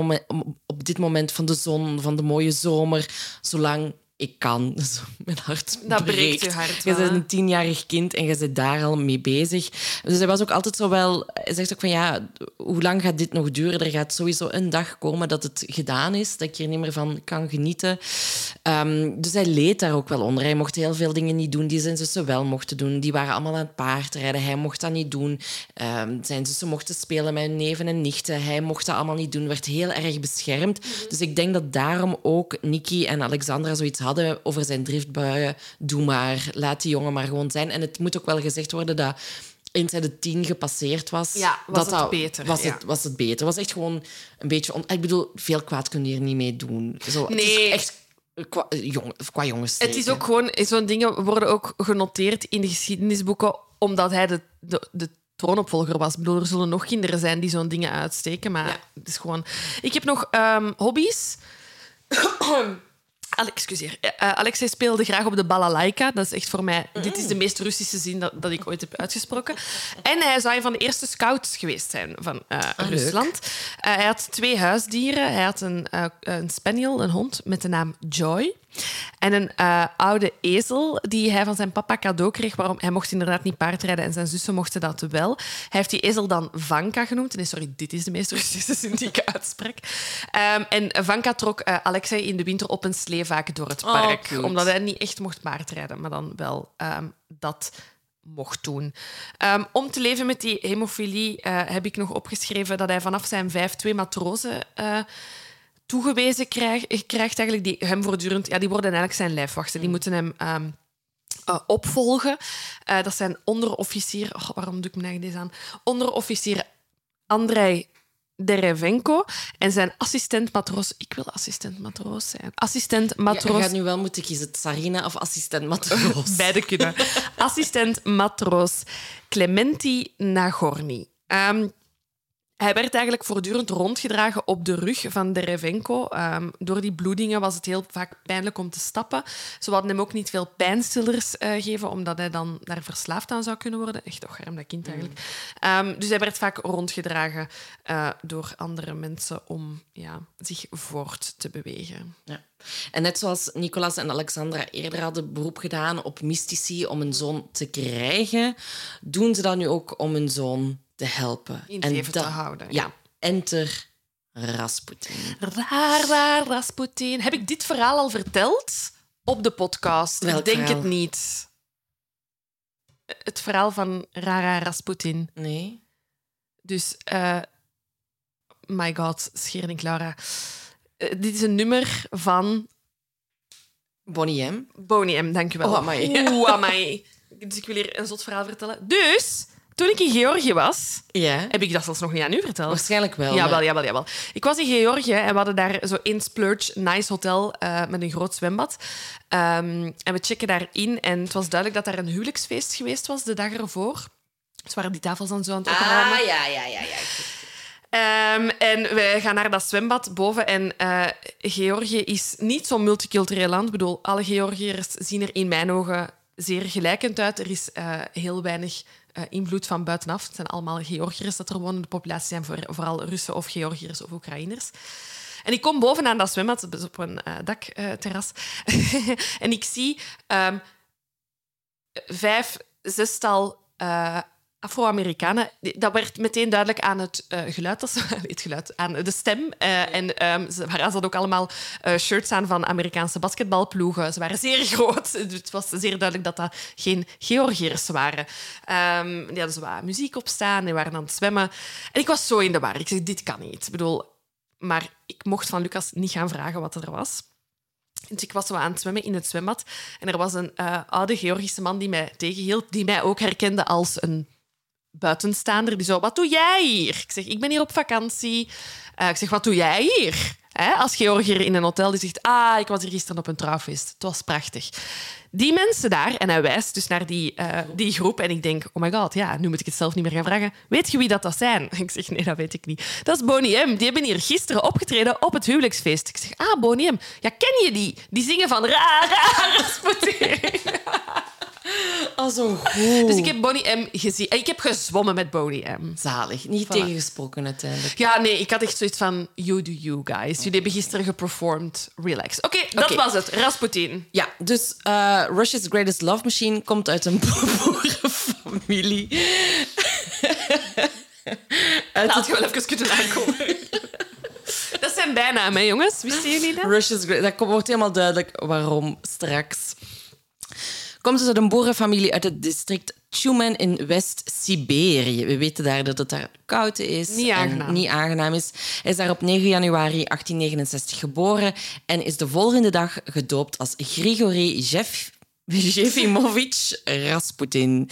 op dit moment van de zon, van de mooie zomer, zolang ik kan. mijn hart Dat breekt je hart. Je bent een tienjarig kind en je zit daar al mee bezig. Dus hij was ook altijd zo wel... Hij zegt ook van ja, hoe lang gaat dit nog duren? Er gaat sowieso een dag komen dat het gedaan is, dat ik er niet meer van kan genieten. Um, dus hij leed daar ook wel onder. Hij mocht heel veel dingen niet doen die zijn zussen wel mochten doen. Die waren allemaal aan het paardrijden. Hij mocht dat niet doen. Um, zijn zussen mochten spelen met hun neven en nichten. Hij mocht dat allemaal niet doen. Werd heel erg beschermd. Dus ik denk dat daarom ook Nicky en Alexandra zoiets hadden over zijn driftbuien. Doe maar, laat die jongen maar gewoon zijn. En het moet ook wel gezegd worden dat eens hij de tien gepasseerd was, ja, was het beter. Was, het, was het beter. Was echt gewoon een beetje... On... Ik bedoel, veel kwaad kun je hier niet mee doen. Zo, nee. Het is echt qua, jong, qua jongens. Het is ook gewoon... Zo'n dingen worden ook genoteerd in de geschiedenisboeken omdat hij de, de, de troonopvolger was. Ik bedoel, er zullen nog kinderen zijn die zo'n dingen uitsteken, maar het is gewoon... Ik heb nog um, hobby's. Excuseer. Uh, Alexei speelde graag op de balalaika. Dat is echt voor mij... Dit is de meest Russische zin dat, dat ik ooit heb uitgesproken. En hij zou een van de eerste scouts geweest zijn van uh, Rusland. Uh, hij had twee huisdieren. Hij had een, een spaniel, een hond, met de naam Joy. En een uh, oude ezel die hij van zijn papa cadeau kreeg. Waarom, hij mocht inderdaad niet paardrijden en zijn zussen mochten dat wel. Hij heeft die ezel dan Vanka genoemd. Nee, sorry, dit is de meest Russische zin die ik uitspreek. Um, en Vanka trok uh, Alexei in de winter op een sleevaak door het park. Oh, omdat hij niet echt mocht paardrijden, maar dan wel um, dat mocht doen. Um, om te leven met die hemofilie uh, heb ik nog opgeschreven dat hij vanaf zijn vijf twee matrozen toegewezen krijgt, krijgt eigenlijk die hem voortdurend... Ja, die worden eigenlijk zijn lijfwachten. Die mm. moeten hem uh, uh, opvolgen. Uh, dat zijn onderofficier... Oh, waarom doe ik me eigenlijk deze aan? Onderofficier Andrei Derevenko en zijn assistent-matroos... Ik wil assistent-matroos zijn. Assistent-matroos... Ja, je gaat nu wel moeten kiezen, Sarina of assistent-matroos. Beide kunnen. assistent-matroos Clementi Nagorny. Um, hij werd eigenlijk voortdurend rondgedragen op de rug van de Revenko. Um, door die bloedingen was het heel vaak pijnlijk om te stappen. Ze hadden hem ook niet veel pijnstillers uh, geven, omdat hij dan daar verslaafd aan zou kunnen worden. Echt toch arm, dat kind eigenlijk. Um, dus hij werd vaak rondgedragen uh, door andere mensen om ja, zich voort te bewegen. Ja. En net zoals Nicolas en Alexandra eerder hadden beroep gedaan op mystici om een zoon te krijgen, doen ze dat nu ook om hun zoon te helpen. In en te houden. Ja. Enter Rasputin. Raar, raar, Rasputin. Heb ik dit verhaal al verteld op de podcast? Welk ik denk verhaal? het niet. Het verhaal van Rara Rasputin. Nee. Dus, uh, my god, Scheer Clara. Uh, dit is een nummer van... Bonnie M. Bonnie M, dankjewel. Oh, amai. Oeh, amai. Dus ik wil hier een zot verhaal vertellen. Dus, toen ik in Georgië was, ja. heb ik dat zelfs nog niet aan u verteld. Waarschijnlijk wel. Jawel, wel, jawel, jawel. Ik was in Georgië en we hadden daar zo een splurge nice hotel uh, met een groot zwembad. Um, en we checken daarin en het was duidelijk dat daar een huwelijksfeest geweest was de dag ervoor. Dus waren die tafels dan zo aan het opruimen. Ah, ja, ja, ja. ja. Um, en we gaan naar dat zwembad boven. En uh, Georgië is niet zo'n multicultureel land. Ik bedoel, alle Georgiërs zien er in mijn ogen zeer gelijkend uit. Er is uh, heel weinig uh, invloed van buitenaf. Het zijn allemaal Georgiërs dat er wonen. De populatie zijn voor, vooral Russen of Georgiërs of Oekraïners. En ik kom bovenaan dat zwembad, is op een uh, dakterras. en ik zie um, vijf, zestal uh, Afro-Amerikanen. Dat werd meteen duidelijk aan het uh, geluid, dat ze, het geluid, aan de stem. Uh, en um, ze hadden ook allemaal uh, shirts aan van Amerikaanse basketbalploegen. Ze waren zeer groot. Het was zeer duidelijk dat dat geen Georgiërs waren. Um, die hadden wat muziek op staan, die waren aan het zwemmen. En ik was zo in de war. Ik zeg, dit kan niet. Ik bedoel, maar ik mocht van Lucas niet gaan vragen wat er was. Dus ik was zo aan het zwemmen in het zwembad. En er was een oude Georgische man die mij tegenhield, die mij ook herkende als een buitenstaander die zo, wat doe jij hier? Ik zeg, ik ben hier op vakantie. Uh, ik zeg, wat doe jij hier? Hè? Als Georgiër in een hotel die zegt, ah, ik was hier gisteren op een trouwfeest. Het was prachtig. Die mensen daar, en hij wijst dus naar die, uh, die groep, en ik denk, oh my god, ja, nu moet ik het zelf niet meer gaan vragen. Weet je wie dat, dat zijn? Ik zeg, nee, dat weet ik niet. Dat is Bonnie M. Die hebben hier gisteren opgetreden op het huwelijksfeest. Ik zeg, ah, Bonnie M. Ja, ken je die? Die zingen van raar, Zo goed. Dus ik heb Bonnie M gezien. Ik heb gezwommen met Bonnie M. Zalig. Niet voilà. tegengesproken uiteindelijk. Ja, nee. Ik had echt zoiets van... You do you, guys. Jullie hebben gisteren geperformed. Relax. Oké, okay, dat okay. was het. Rasputin. Ja, dus uh, Russia's Greatest Love Machine komt uit een boerenfamilie. Laat je wel even kunnen aankomen. dat zijn bijnamen, jongens. Wisten jullie dat? Russia's Greatest... Dat wordt helemaal duidelijk waarom straks komt dus uit een boerenfamilie uit het district Tjumen in West-Siberië. We weten daar dat het daar koud is niet aangenaam. en niet aangenaam is. Hij is daar op 9 januari 1869 geboren en is de volgende dag gedoopt als Grigori Jeff Jefimovic Rasputin.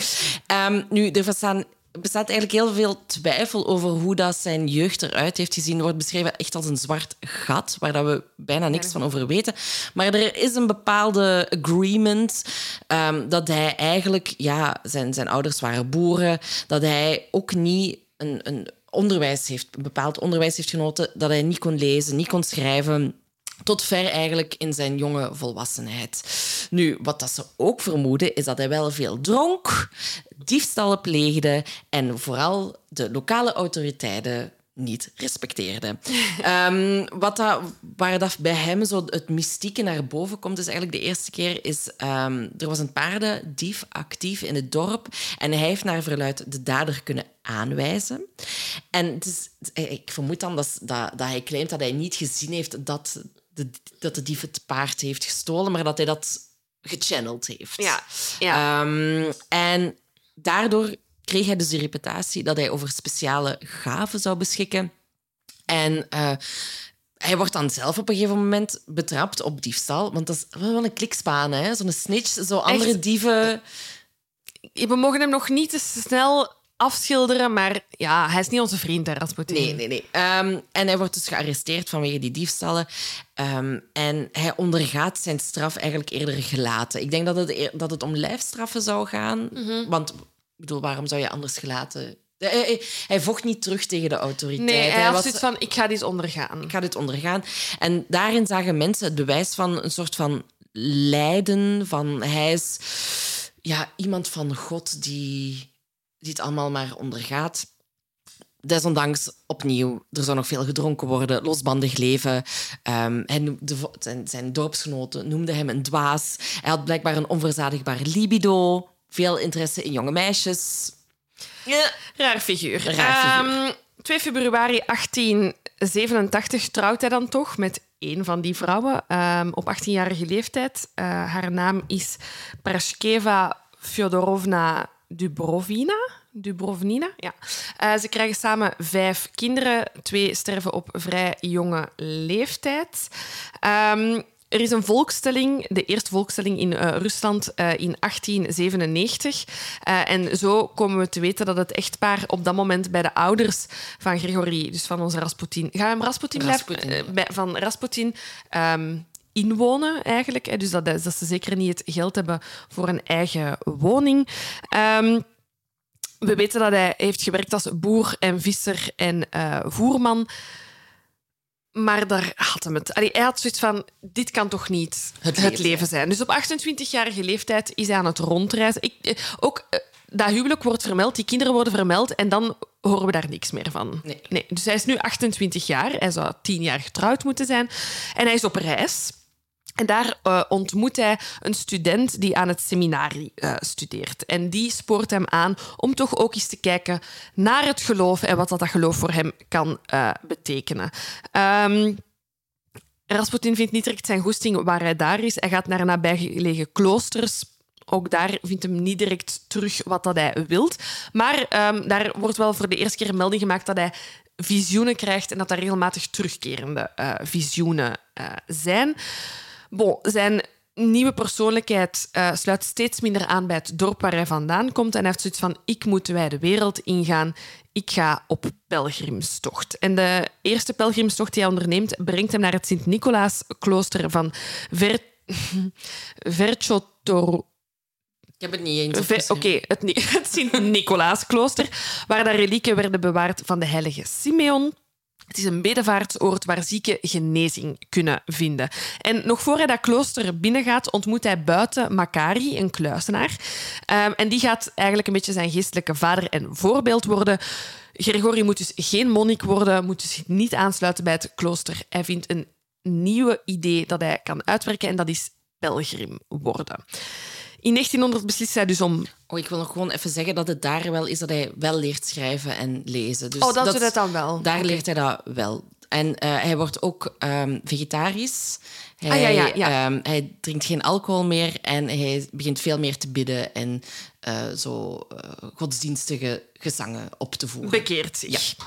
Um, nu, er bestaan bestaat eigenlijk heel veel twijfel over hoe dat zijn jeugd eruit heeft gezien. Wordt beschreven echt als een zwart gat, waar dat we bijna niks van over weten. Maar er is een bepaalde agreement um, dat hij eigenlijk... Ja, zijn, zijn ouders waren boeren. Dat hij ook niet een, een onderwijs heeft, een bepaald onderwijs heeft genoten. Dat hij niet kon lezen, niet kon schrijven tot ver eigenlijk in zijn jonge volwassenheid. Nu, wat dat ze ook vermoeden, is dat hij wel veel dronk, diefstallen pleegde en vooral de lokale autoriteiten niet respecteerde. um, wat dat, waar dat bij hem zo het mystieke naar boven komt, is eigenlijk de eerste keer is... Um, er was een paardendief actief in het dorp en hij heeft naar verluid de dader kunnen aanwijzen. En het is, ik vermoed dan dat, dat, dat hij claimt dat hij niet gezien heeft dat de, dat de dief het paard heeft gestolen, maar dat hij dat gechanneld heeft. Ja. ja. Um, en daardoor kreeg hij dus de reputatie dat hij over speciale gaven zou beschikken. En uh, hij wordt dan zelf op een gegeven moment betrapt op diefstal. Want dat is wel een klikspaan, hè? Zo'n snitch, zo andere Echt? dieven... We mogen hem nog niet te snel afschilderen, maar ja, hij is niet onze vriend, hè, Rasputin. Nee, nee, nee. Um, en hij wordt dus gearresteerd vanwege die diefstallen. Um, en hij ondergaat zijn straf eigenlijk eerder gelaten. Ik denk dat het, dat het om lijfstraffen zou gaan. Mm -hmm. Want, ik bedoel, waarom zou je anders gelaten... Hij, hij, vocht niet terug tegen de autoriteiten. Nee, hij, hij was van, ik ga dit ondergaan. Ik ga dit ondergaan. En daarin zagen mensen het bewijs van een soort van lijden. Van, hij is ja, iemand van God die die het allemaal maar ondergaat. Desondanks, opnieuw, er zou nog veel gedronken worden, losbandig leven. Um, hij zijn, zijn dorpsgenoten noemden hem een dwaas. Hij had blijkbaar een onverzadigbaar libido, veel interesse in jonge meisjes. Ja, raar figuur. Raar figuur. Um, 2 februari 1887 trouwt hij dan toch met een van die vrouwen um, op 18-jarige leeftijd. Uh, haar naam is Parashkeva Fyodorovna Dubrovina. Dubrovnina, ja. Uh, ze krijgen samen vijf kinderen. Twee sterven op vrij jonge leeftijd. Um, er is een volkstelling, de eerste volkstelling in uh, Rusland uh, in 1897. Uh, en zo komen we te weten dat het echtpaar op dat moment bij de ouders van Gregory, dus van onze Rasputin... Gaan we hem Rasputin, Rasputin blijven? Van Rasputin... Um, inwonen eigenlijk. Dus dat, dat, ze zeker niet het geld hebben voor een eigen woning. Um, we weten dat hij heeft gewerkt als boer en visser en uh, voerman. Maar daar had hem het. Allee, hij had zoiets van: dit kan toch niet het, het leven, zijn. Dus op 28-jarige leeftijd is hij aan het rondreizen. Ik, eh, ook, uh, dat huwelijk wordt vermeld, die kinderen worden vermeld en dan horen we daar niks meer van. Nee. Dus hij is nu 28 jaar. Hij zou 10 jaar getrouwd moeten zijn. En hij is op reis. En daar uh, ontmoet hij een student die aan het seminarie uh, studeert. En die spoort hem aan om toch ook eens te kijken naar het geloof en wat dat, dat geloof voor hem kan uh, betekenen. Um, Rasputin vindt niet direct zijn goesting waar hij daar is. Hij gaat naar nabijgelegen kloosters. Ook daar vindt hem niet direct terug wat dat hij wilt. Maar um, daar wordt wel voor de eerste keer melding gemaakt dat hij visioenen krijgt en dat er regelmatig terugkerende visioenen zijn. Bon, zijn nieuwe persoonlijkheid uh, sluit steeds minder aan bij het dorp waar hij vandaan komt. En hij heeft zoiets van: ik moet de wijde wereld ingaan. Ik ga op pelgrimstocht. En de eerste pelgrimstocht die hij onderneemt, brengt hem naar het Sint-Nicolaas-klooster van Ver... Verciotor. Ik heb het niet eens Oké, okay, het, het Sint-Nicolaas-klooster, waar de relieken werden bewaard van de heilige Simeon. Het is een bedevaartsoord waar zieken genezing kunnen vinden. En nog voor hij dat klooster binnengaat, ontmoet hij buiten Makari, een kluisenaar. Um, en die gaat eigenlijk een beetje zijn geestelijke vader en voorbeeld worden. Gregory moet dus geen monnik worden, moet dus niet aansluiten bij het klooster. Hij vindt een nieuwe idee dat hij kan uitwerken en dat is pelgrim worden. In 1900 beslist hij dus om... Oh, ik wil nog gewoon even zeggen dat het daar wel is dat hij wel leert schrijven en lezen. Dus oh, dat, doet het dan wel? Daar leert hij dat wel. En uh, hij wordt ook um, vegetarisch. Hij, ah, ja, ja, ja. Um, hij drinkt geen alcohol meer en hij begint veel meer te bidden en uh, zo uh, godsdienstige gezangen op te voeren. Bekeert zich. Ja.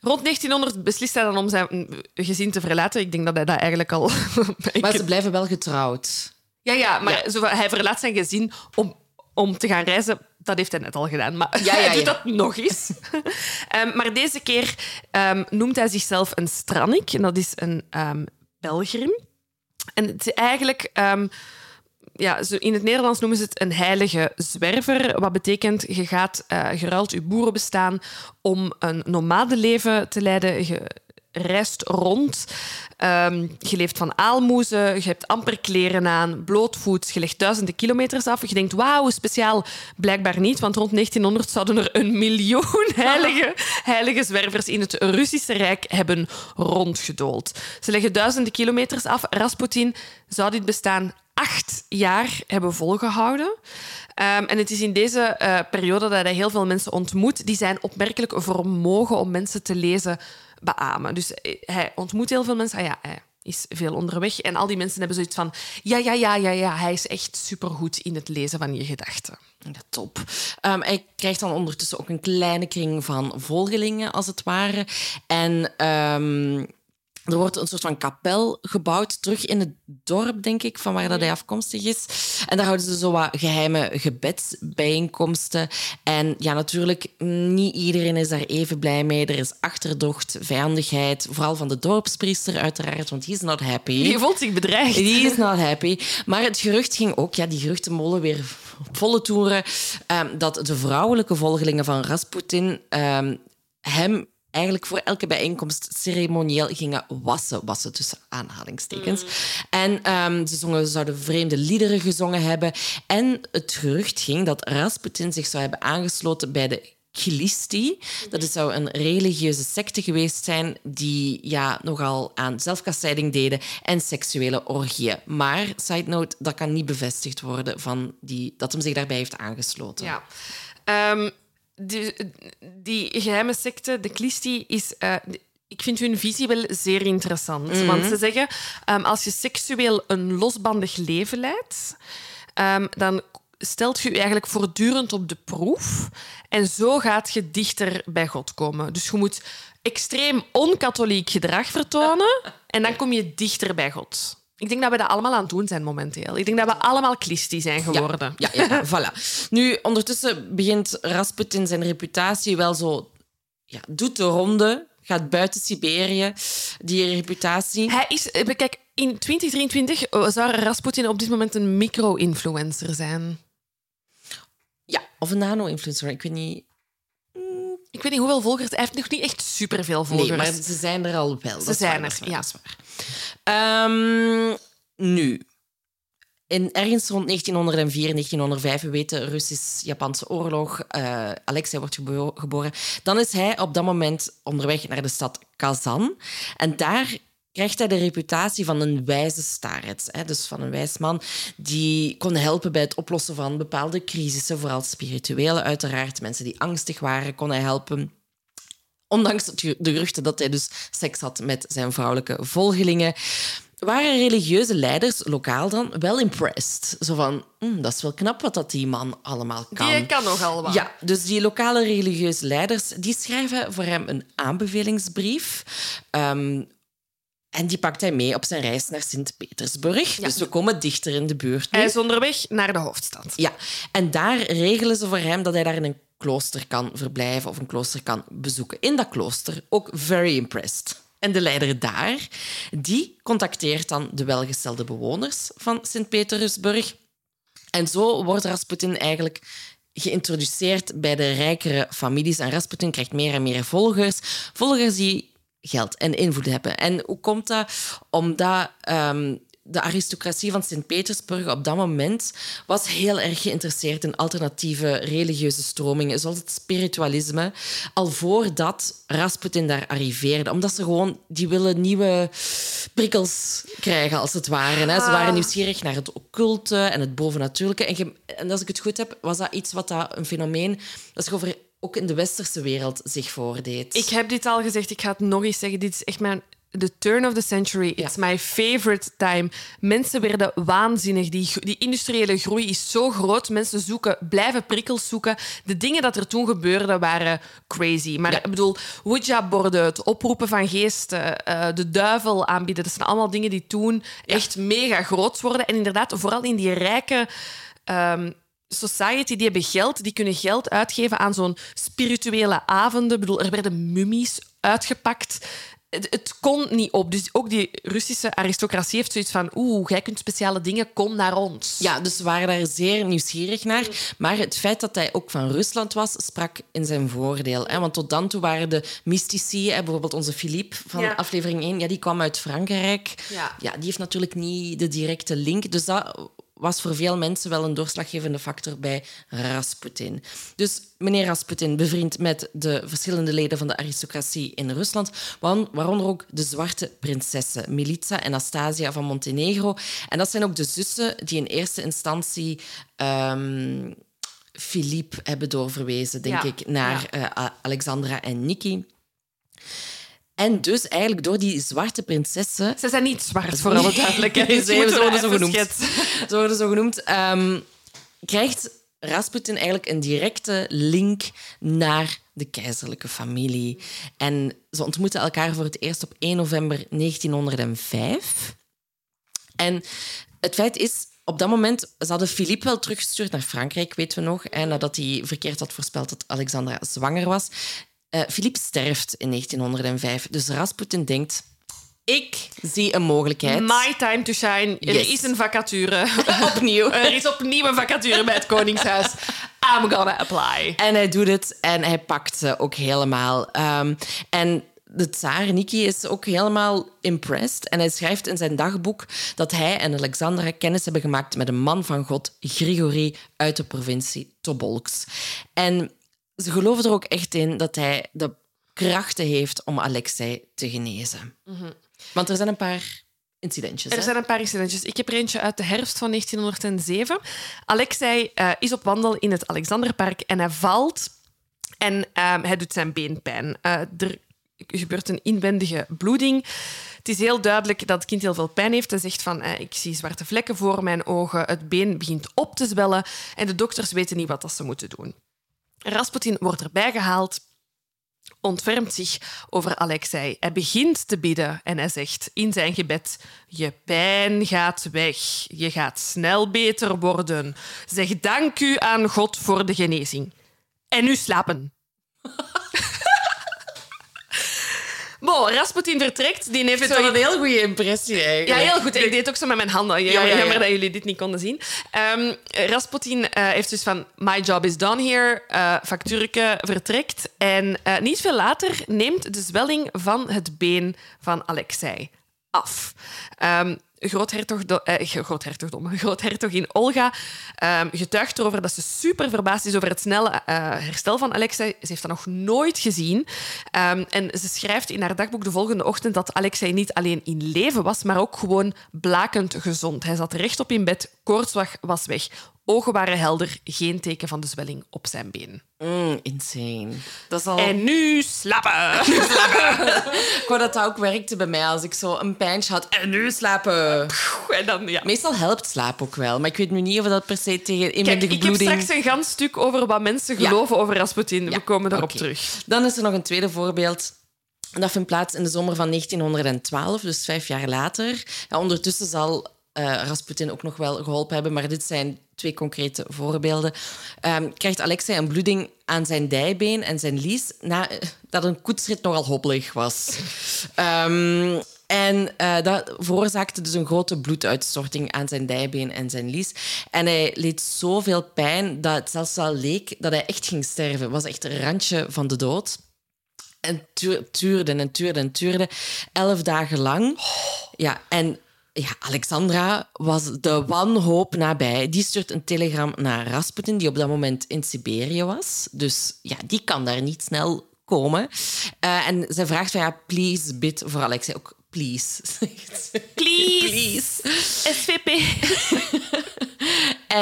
Rond 1900 beslist hij dan om zijn gezin te verlaten. Ik denk dat hij dat eigenlijk al... maar ze blijven wel getrouwd. Ja, ja maar ja. Zo, hij verlaat zijn gezin om, om te gaan reizen. Dat heeft hij net al gedaan, maar ja, ja, hij doet dat nog eens. um, maar deze keer um, noemt hij zichzelf een strannik. En dat is een um, pelgrim. En het is eigenlijk... ja, in het Nederlands noemen ze het een heilige zwerver. Wat betekent, je gaat uh, geruild je boerenbestaan om een nomadenleven te leiden. Je reist rond. Um, je leeft van aalmoezen, je hebt amper kleren aan, blootvoets, je legt duizenden kilometers af. Je denkt, wauw, speciaal. Blijkbaar niet, want rond 1900 zouden er een miljoen heilige, heilige zwervers in het Russische Rijk hebben rondgedoold. Ze leggen duizenden kilometers af. Rasputin zou dit bestaan acht jaar hebben volgehouden. Um, en het is in deze uh, periode dat hij heel veel mensen ontmoet die zijn opmerkelijk vermogen om mensen te lezen beamen. Dus hij ontmoet heel veel mensen. Ah ja, hij is veel onderweg. En al die mensen hebben zoiets van... Ja, ja, ja, ja, ja. Hij is echt supergoed in het lezen van je gedachten. Top. Um, hij krijgt dan ondertussen ook een kleine kring van volgelingen, als het ware. En... Um, er wordt een soort van kapel gebouwd, terug in het dorp, denk ik, van waar dat hij afkomstig is. En daar houden ze zo wat geheime gebedsbijeenkomsten. En ja, natuurlijk, niet iedereen is daar even blij mee. Er is achterdocht, vijandigheid, vooral van de dorpspriester uiteraard, want die is not happy. Die voelt zich bedreigd. Die is not happy. Maar het gerucht ging ook, ja, die geruchtenmolen weer op volle toeren, um, dat de vrouwelijke volgelingen van Rasputin um, hem eigenlijk voor elke bijeenkomst ceremonieel gingen wassen. Wassen tussen aanhalingstekens. Mm. En um, ze zongen, zouden vreemde liederen gezongen hebben. En het gerucht ging dat Rasputin zich zou hebben aangesloten bij de Kilisti. Dat zou een religieuze secte geweest zijn die ja, nogal aan zelfkastijding deden en seksuele orgieën. Maar, side note, dat kan niet bevestigd worden van die, dat hem zich daarbij heeft aangesloten. Ja. Um die, die geheime secte, de Klisti, is... Uh, ik vind hun visie wel zeer interessant. Mm -hmm. Want ze zeggen, um, als je seksueel een losbandig leven leidt, um, dan stelt je je eigenlijk voortdurend op de proef. En zo gaat je dichter bij God komen. Dus je moet extreem onkatholiek gedrag vertonen en dan kom je dichter bij God. Ik denk dat we dat allemaal aan het doen zijn momenteel. Ik denk dat we allemaal klistie zijn geworden. Ja, ja, ja voilà. Nu, ondertussen begint Rasputin zijn reputatie wel zo... Ja, doet de ronde, gaat buiten Siberië, die reputatie. Hij is... Eh, kijk, in 2023 zou Rasputin op dit moment een micro-influencer zijn. Ja, of een nano-influencer. Ik weet niet... Ik weet niet hoeveel volgers. Hij heeft nog niet echt superveel volgers. Nee, maar ze zijn er al wel. Ze zijn er, ja. Um, nu, in, ergens rond 1904, 1905, we weten, Russisch-Japanse oorlog. Uh, Alexei wordt geboren. Dan is hij op dat moment onderweg naar de stad Kazan. En daar krijgt hij de reputatie van een wijze starets. Hè? Dus van een wijs man die kon helpen bij het oplossen van bepaalde crisissen, vooral spirituele uiteraard. Mensen die angstig waren, kon hij helpen. Ondanks de geruchten dat hij dus seks had met zijn vrouwelijke volgelingen waren religieuze leiders, lokaal dan, wel impressed. Zo van, hm, dat is wel knap wat dat die man allemaal kan. Die kan nog allemaal. Ja, dus die lokale religieuze leiders die schrijven voor hem een aanbevelingsbrief. Um, en die pakt hij mee op zijn reis naar Sint-Petersburg. Dus we komen dichter in de buurt. Hij is onderweg naar de hoofdstad. Ja, en daar regelen ze voor hem dat hij daar in een klooster kan verblijven of een klooster kan bezoeken. In dat klooster, ook very impressed. En de leider daar, die contacteert dan de welgestelde bewoners van Sint-Petersburg. En zo wordt Rasputin eigenlijk geïntroduceerd bij de rijkere families. En Rasputin krijgt meer en meer volgers. Volgers die geld en invloed hebben. En hoe komt dat? Omdat um, de aristocratie van Sint-Petersburg op dat moment was heel erg geïnteresseerd in alternatieve religieuze stromingen, zoals het spiritualisme, al voordat Rasputin daar arriveerde. Omdat ze gewoon, die willen nieuwe prikkels krijgen, als het ware. Hè. Ze waren ah. nieuwsgierig naar het occulte en het bovennatuurlijke. En, en als ik het goed heb, was dat iets wat dat een fenomeen dat zich over ook in de westerse wereld zich voordeed. Ik heb dit al gezegd, ik ga het nog eens zeggen. Dit is echt mijn the turn of the century. It's my favorite time. Mensen werden waanzinnig. Die, die industriële groei is zo groot. Mensen zoeken, blijven prikkels zoeken. De dingen dat er toen gebeurden waren crazy. Maar ik bedoel, Ouija-borden, het oproepen van geesten, uh, de duivel aanbieden. Dat zijn allemaal dingen die toen echt mega groot worden. En inderdaad, vooral in die rijke... Um, society, die hebben geld, die kunnen geld uitgeven aan zo'n spirituele avonden. Ik bedoel, er werden mummies uitgepakt het, kon niet op. Dus ook die Russische aristocratie heeft zoiets van... Oeh, jij kunt speciale dingen, kom naar ons. Ja, dus ze waren daar zeer nieuwsgierig naar. Maar het feit dat hij ook van Rusland was, sprak in zijn voordeel. Hè? Want tot dan toe waren de mystici... bijvoorbeeld onze Philippe van aflevering 1, ja, die kwam uit Frankrijk. Ja. ja, die heeft natuurlijk niet de directe link. Dus dat was voor veel mensen wel een doorslaggevende factor bij Rasputin. Dus meneer Rasputin, bevriend met de verschillende leden van de aristocratie in Rusland, waaronder ook de zwarte prinsessen Militsa en Anastasia van Montenegro. En dat zijn ook de zussen die in eerste instantie um, Philippe hebben doorverwezen, denk ik, naar uh, Alexandra en Niki. En dus eigenlijk door die zwarte prinsessen... Ze zijn niet zwart, voor alle duidelijkheid. Ze worden zo genoemd. Ze worden zo genoemd. Um, krijgt Rasputin eigenlijk een directe link naar de keizerlijke familie. En ze ontmoeten elkaar voor het eerst op 1 november 1905. En het feit is, op dat moment, ze hadden Philippe wel teruggestuurd naar Frankrijk, weten we nog. En nadat hij verkeerd had voorspeld dat Alexandra zwanger was. Uh, Philippe sterft in 1905. Dus Rasputin denkt... Ik zie een mogelijkheid. My time to shine. Er is een vacature. opnieuw. er is opnieuw een vacature bij het Koningshuis. I'm gonna apply. En hij doet het en hij pakt ze ook helemaal. Um, en de tsaar Niki is ook helemaal impressed. En hij schrijft in zijn dagboek dat hij en Alexandra kennis hebben gemaakt met een man van God, Grigory, uit de provincie Tobolsk. En ze geloven er ook echt in dat hij de krachten heeft om Alexei te genezen. Mhm. Want er zijn een paar incidentjes. Er zijn een paar incidentjes. Ik heb er eentje uit de herfst van 1907. Alexei uh, is op wandel in het Alexanderpark en hij valt en ehm, hij doet zijn been pijn. Uh, er gebeurt een inwendige bloeding. Het is heel duidelijk dat het kind heel veel pijn heeft. Hij zegt van, uh, ik zie zwarte vlekken voor mijn ogen, het been begint op te zwellen en de dokters weten niet wat ze moeten doen. Rasputin wordt erbij gehaald, ontfermt zich over Alexei. Hij begint te bidden en hij zegt in zijn gebed: Je pijn gaat weg. Je gaat snel beter worden. Zeg dank u aan God voor de genezing. En nu slapen. Bon, Rasputin vertrekt. Die heeft een heel goede impressie eigenlijk. Ja, heel goed. Ik deed ook zo met mijn handen. Jammer, ja, ja, dat jullie dit niet konden zien. Um, Rasputin uh, heeft dus van... My job is done here. Uh, factuurke vertrekt. En uh, niet veel later neemt de zwelling van het been van Alexei af. Um, groothertog, eh, groothertogdom, groothertogin Olga um, getuigt erover dat ze super verbaasd is over het snelle uh, herstel van Alexei. Ze heeft dat nog nooit gezien. Um, en ze schrijft in haar dagboek de volgende ochtend dat Alexei niet alleen in leven was, maar ook gewoon blakend gezond. Hij zat rechtop in bed, koorts was weg. Ogen waren helder, geen teken van de zwelling op zijn been. Mm, insane. Dat is al... En nu slapen. ik wou dat dat ook werkte bij mij als ik zo een pijntje had. En nu slapen. En dan, ja. Meestal helpt slaap ook wel, maar ik weet nu niet of dat per se tegen inwendige bloeding... Ik heb straks een gans stuk over wat mensen geloven over Rasputin. We komen daarop terug. Dan is er nog een tweede voorbeeld. Dat vindt plaats in de zomer van 1912, dus vijf jaar later. Ja, ondertussen zal Rasputin ook nog wel geholpen hebben, maar dit zijn twee concrete voorbeelden. Um, krijgt Alexei een bloeding aan zijn dijbeen en zijn lies nadat een koetsrit nogal hobbelig was. Um, en uh, dat veroorzaakte dus een grote bloeduitstorting aan zijn dijbeen en zijn lies. En hij leed zoveel pijn dat het zelfs al leek dat hij echt ging sterven. Het was echt een randje van de dood. En tuurde en tuurde en tuurde. Elf dagen lang. Ja, en ja, Alexandra was de wanhoop nabij. Die stuurt een telegram naar Rasputin, die op dat moment in Siberië was. Dus ja, die kan daar niet snel komen. Uh, en zij vraagt van ja, please bid voor Alexei. Ook please. Please. please. SVP.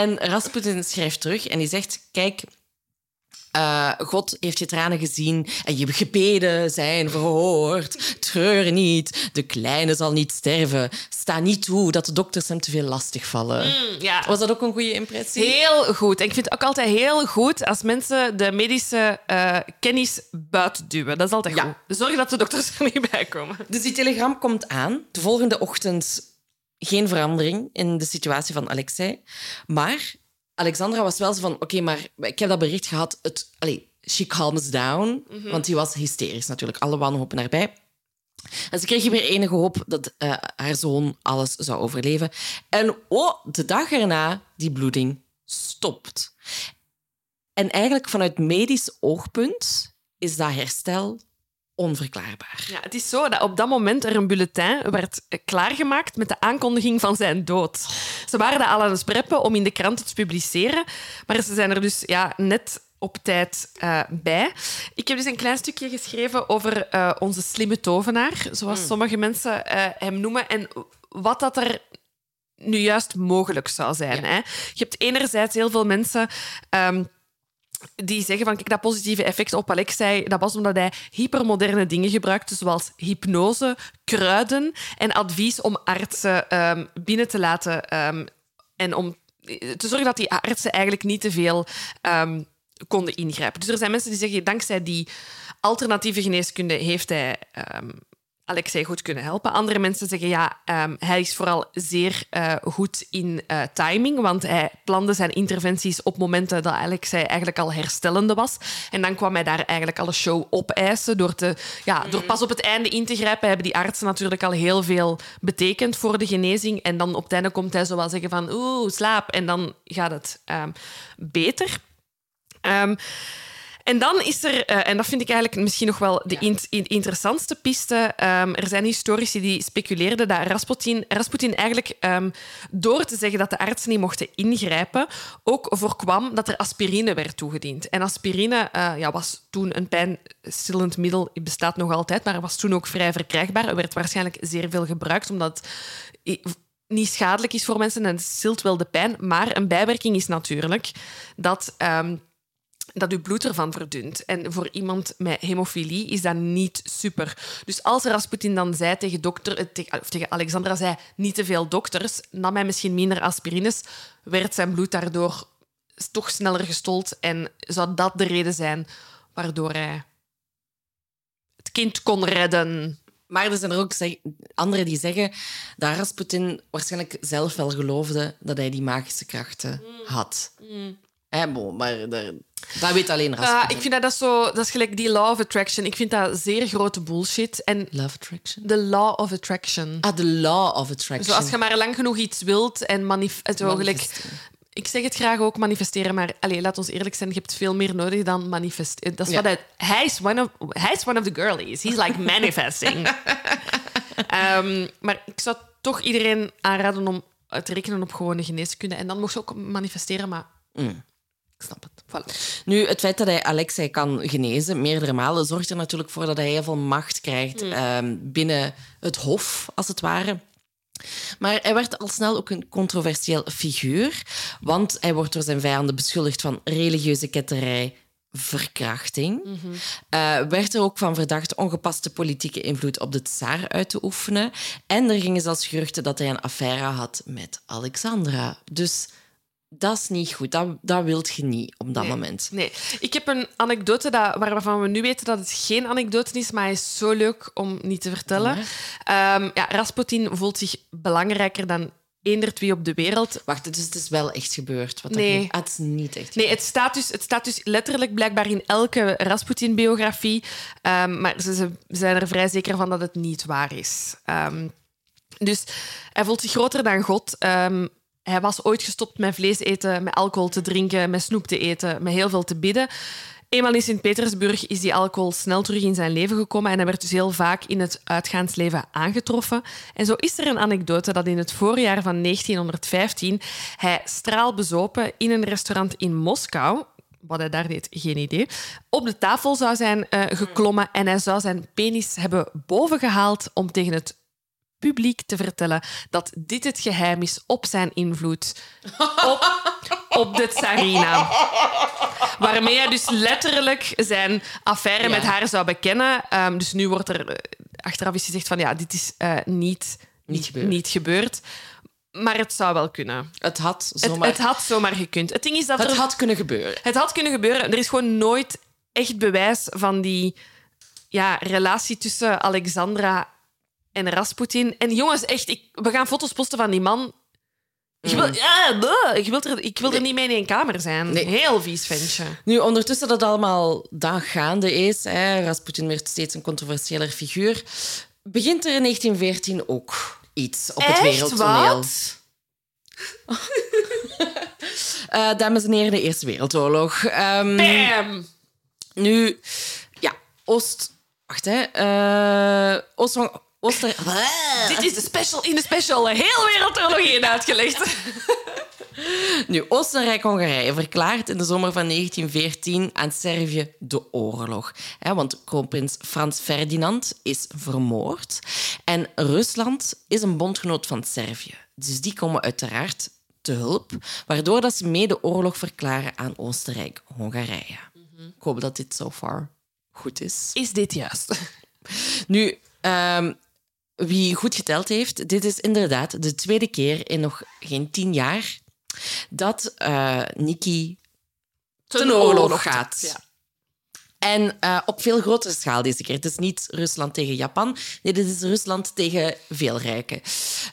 en Rasputin schrijft terug en die zegt, kijk... Uh, God heeft je tranen gezien en je gebeden zijn verhoord. Treur niet, de kleine zal niet sterven. Sta niet toe dat de dokters hem te veel lastig vallen. Mm, ja. Was dat ook een goede impressie? Heel goed. En ik vind het ook altijd heel goed als mensen de medische uh, kennis buiten duwen. Dat is altijd ja. goed. Zorg dat de dokters er niet bij komen. Dus die telegram komt aan. De volgende ochtend geen verandering in de situatie van Alexei. Maar Alexandra was wel zo van... Oké, maar ik heb dat bericht gehad. Het, allez, she calms down. Mhm. Want die was hysterisch natuurlijk. Alle wanhopen erbij. En ze kreeg weer enige hoop dat uh, haar zoon alles zou overleven. En oh, de dag erna, die bloeding stopt. En eigenlijk vanuit medisch oogpunt is dat herstel onverklaarbaar. Ja, het is zo dat op dat moment er een bulletin werd klaargemaakt met de aankondiging van zijn dood. Ze waren dat al aan het preppen om in de krant te publiceren, maar ze zijn er dus ja, net op tijd uh, bij. Ik heb dus een klein stukje geschreven over uh, onze slimme tovenaar, zoals hmm. sommige mensen uh, hem noemen, en wat dat er nu juist mogelijk zou zijn. Hè? Je hebt enerzijds heel veel mensen... Um, die zeggen van kijk, dat positieve effect op Alexei, dat was omdat hij hypermoderne dingen gebruikte, zoals hypnose, kruiden en advies om artsen um, binnen te laten um, en om te zorgen dat die artsen eigenlijk niet te veel um, konden ingrijpen. Dus er zijn mensen die zeggen, dankzij die alternatieve geneeskunde heeft hij Alexei goed kunnen helpen. Andere mensen zeggen ja, um, hij is vooral zeer uh, goed in uh, timing, want hij plande zijn interventies op momenten dat Alexei eigenlijk al herstellende was. En dan kwam hij daar eigenlijk alle show opeisen door, te, ja, door pas op het einde in te grijpen. Hebben die artsen natuurlijk al heel veel betekend voor de genezing. En dan op het einde komt hij zo wel zeggen van oeh, slaap. En dan gaat het um, beter. Um, en dan is er, uh, en dat vind ik eigenlijk misschien nog wel de in, in, interessantste piste. Um, er zijn historici die speculeerden dat Rasputin, Rasputin eigenlijk um, door te zeggen dat de artsen niet mochten ingrijpen, ook voorkwam dat er aspirine werd toegediend. En aspirine uh, ja, was toen een pijnstillend middel, het bestaat nog altijd, maar was toen ook vrij verkrijgbaar. Er werd waarschijnlijk zeer veel gebruikt, omdat niet schadelijk is voor mensen en het stilt wel de pijn. Maar een bijwerking is natuurlijk dat um, dat uw bloed ervan verdunt. En voor iemand met hemofilie is dat niet super. Dus als Rasputin dan zei tegen, dokter, eh, of tegen Alexandra, zei niet te veel dokters, nam hij misschien minder aspirines, werd zijn bloed daardoor toch sneller gestold en zou dat de reden zijn waardoor hij het kind kon redden. Maar er zijn er ook anderen die zeggen dat Rasputin waarschijnlijk zelf wel geloofde dat hij die magische krachten had. Mm. Maar daar, dat weet alleen Rasputin. Ik vind dat, dat, zo, dat is gelijk die law of attraction. Ik vind dat zeer grote bullshit. En love attraction? De law of attraction. Ah, de law of attraction. Zo, als je maar lang genoeg iets wilt en manifesteren. Ik zeg het graag ook manifesteren, maar allez, laat ons eerlijk zijn, je hebt veel meer nodig dan manifesteren. Dat is wat hij, hij, is one of, hij is one of the girlies. He's like manifesting. um, maar ik zou toch iedereen aanraden om te rekenen op gewone geneeskunde. En dan mocht ze ook manifesteren, maar Mm. Ik snap het. Voilà. Nu, het feit dat hij Alexei kan genezen, meerdere malen, zorgt er natuurlijk voor dat hij heel veel macht krijgt ehm, binnen het hof, als het ware. Maar hij werd al snel ook een controversieel figuur, want hij wordt door zijn vijanden beschuldigd van religieuze ketterij, verkrachting. Eh, werd er ook van verdacht ongepaste politieke invloed op de tsaar uit te oefenen. En er gingen zelfs geruchten dat hij een affaire had met Alexandra. Dus dat is niet goed. Dat, dat wilt je niet op dat Nee. moment. Nee, ik heb een anekdote dat, waarvan we nu weten dat het geen anekdote is, maar hij is zo leuk om niet te vertellen. Ehm, ja, Rasputin voelt zich belangrijker dan eender twee op de wereld. Wacht, dus het is wel echt gebeurd. Wat Nee. ah, het is niet echt Nee, het staat, dus, het staat dus letterlijk blijkbaar in elke Rasputin-biografie. Ehm, maar ze, ze zijn er vrij zeker van dat het niet waar is. Ehm, dus hij voelt zich groter dan God. Hij was ooit gestopt met vlees eten, met alcohol te drinken, met snoep te eten, met heel veel te bidden. Eenmaal in Sint-Petersburg is die alcohol snel terug in zijn leven gekomen en hij werd dus heel vaak in het uitgaansleven aangetroffen. En zo is er een anekdote dat in het voorjaar van 1915 hij straalbezopen in een restaurant in Moskou, wat hij daar deed, geen idee, op de tafel zou zijn eh, geklommen en hij zou zijn penis hebben bovengehaald om tegen het publiek te vertellen dat dit het geheim is op zijn invloed op, op de tsarina. Waarmee hij dus letterlijk zijn affaire Ja. met haar zou bekennen. Ehm, dus nu wordt er eh, achteraf is gezegd van ja, dit is eh, niet, Niet gebeurd. niet gebeurd. Maar het zou wel kunnen. Het had Het, zomaar... het had zomaar gekund. Het ding is dat het er, had kunnen gebeuren. het had kunnen gebeuren. Er is gewoon nooit echt bewijs van die ja, relatie tussen Alexandra en Rasputin. En jongens, echt, ik, we gaan foto's posten van die man. Ik wil, ja, bleh, ik wil, er, ik wil er niet mee in één kamer zijn. Nee. Heel vies ventje. Nu, ondertussen dat allemaal dan gaande is, hè, Rasputin werd steeds een controversiëler figuur, begint er in 1914 ook iets op het Echt? wereldtoneel. Wat? Eh, dames en heren, de Eerste Wereldoorlog. Ehm, Bam! nu, ja, Oost... Wacht, hè. eh Oost... Ooster... Dit is de special in de special. Een heel wereldoorlog heen uitgelegd. Nu, Oostenrijk-Hongarije verklaart in de zomer van 1914 aan Servië de oorlog. Hè, want kroonprins Frans Ferdinand is vermoord. En Rusland is een bondgenoot van Servië. Dus die komen uiteraard te hulp, waardoor dat ze mee de oorlog verklaren aan Oostenrijk-Hongarije. Ik hoop dat dit so far goed is. Is dit juist? Nu, ehm, wie goed geteld heeft, dit is inderdaad de tweede keer in nog geen tien jaar dat eh Nikki ten oorlog gaat. Ja. En eh, op veel grotere schaal deze keer. Het is niet Rusland tegen Japan. Nee, dit is Rusland tegen veel rijken.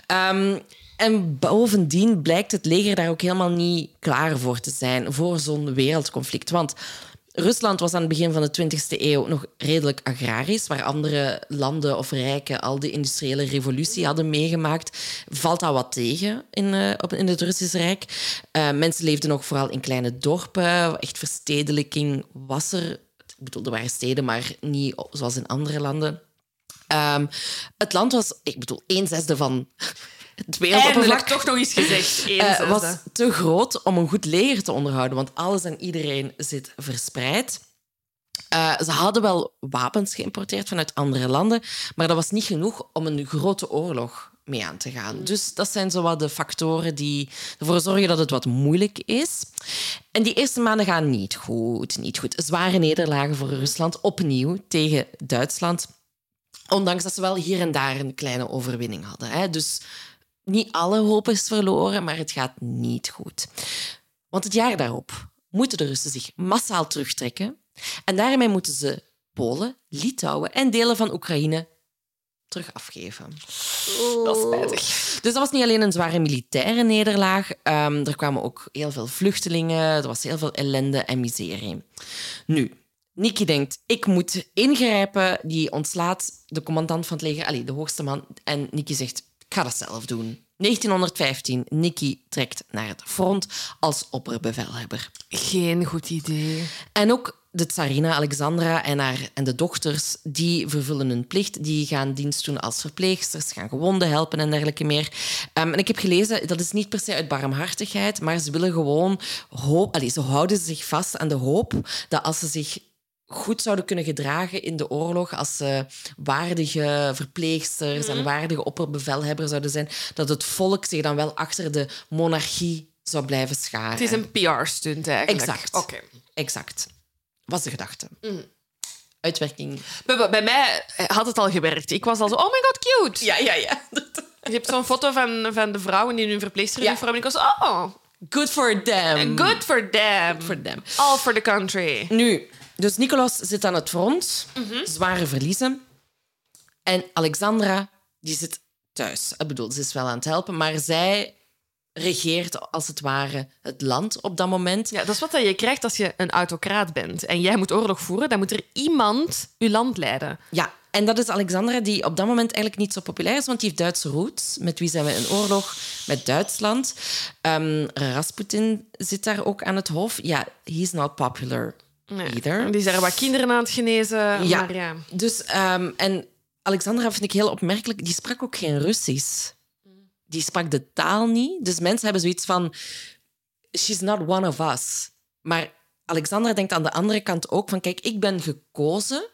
Ehm, en bovendien blijkt het leger daar ook helemaal niet klaar voor te zijn, voor zo'n wereldconflict. Want Rusland was aan het begin van de 20e eeuw nog redelijk agrarisch, waar andere landen of rijken al de industriële revolutie hadden meegemaakt. Valt dat wat tegen in, eh, in het Russisch Rijk? Eh, mensen leefden nog vooral in kleine dorpen. Echt verstedelijking was er. Ik bedoel, er waren steden, maar niet zoals in andere landen. Ehm, het land was, ik bedoel, een zesde van het Eindelijk wereldoppervlak. toch nog eens gezegd. Zesde. was te groot om een goed leger te onderhouden, want alles en iedereen zit verspreid. Eh, ze hadden wel wapens geïmporteerd vanuit andere landen, maar dat was niet genoeg om een grote oorlog mee aan te gaan. Dus dat zijn zo wat de factoren die ervoor zorgen dat het wat moeilijk is. En die eerste maanden gaan niet goed, niet goed. Zware nederlagen voor Rusland, opnieuw tegen Duitsland. Ondanks dat ze wel hier en daar een kleine overwinning hadden. Hè. Dus niet alle hoop is verloren, maar het gaat niet goed. Want het jaar daarop moeten de Russen zich massaal terugtrekken. En daarmee moeten ze Polen, Litouwen en delen van Oekraïne terug afgeven. Dat is spijtig. Dus dat was niet alleen een zware militaire nederlaag. ehm, er kwamen ook heel veel vluchtelingen. Er was heel veel ellende en miserie. Nu, Niki denkt, ik moet ingrijpen. Die ontslaat de commandant van het leger, allee, de hoogste man. En Niki zegt, ik ga dat zelf doen. 1915, Niki trekt naar het front als opperbevelhebber. Geen goed idee. En ook de tsarina Alexandra en, haar, en de dochters, die vervullen hun plicht. Die gaan dienst doen als verpleegsters, gaan gewonden helpen en dergelijke meer. Ehm, en ik heb gelezen, dat is niet per se uit barmhartigheid, maar ze willen gewoon hoop... Allee, ze houden zich vast aan de hoop dat als ze zich goed zouden kunnen gedragen in de oorlog, als ze waardige verpleegsters en waardige opperbevelhebber zouden zijn, dat het volk zich dan wel achter de monarchie zou blijven scharen. Het is een PR-stunt eigenlijk. Exact. Oké. Exact. Was de gedachte. Uitwerking. Bij, bij mij had het al gewerkt. Ik was al zo, oh my god, cute. Ja, ja, ja. Je hebt zo'n foto van, van de vrouwen in hun verpleegsteruniform. En ik was, oh, Good for them. good for them. for them. All for the country. Nu, dus Nicolas zit aan het front. Zware verliezen. En Alexandra, die zit thuis. Ik bedoel, ze is wel aan het helpen, maar zij regeert als het ware het land op dat moment. Ja, dat is wat je krijgt als je een autocraat bent. En jij moet oorlog voeren, dan moet er iemand je land leiden. Ja, en dat is Alexandra, die op dat moment eigenlijk niet zo populair is, want die heeft Duitse roots. Met wie zijn we in oorlog? Met Duitsland. Ehm, Rasputin zit daar ook aan het hof. Ja, he's not popular either. Die zijn wat kinderen aan het genezen. Ja. Maar ja. Dus, ehm, en Alexandra vind ik heel opmerkelijk. Die sprak ook geen Russisch. Die sprak de taal niet. Dus mensen hebben zoiets van... She's not one of us. Maar Alexandra denkt aan de andere kant ook van... Kijk, ik ben gekozen.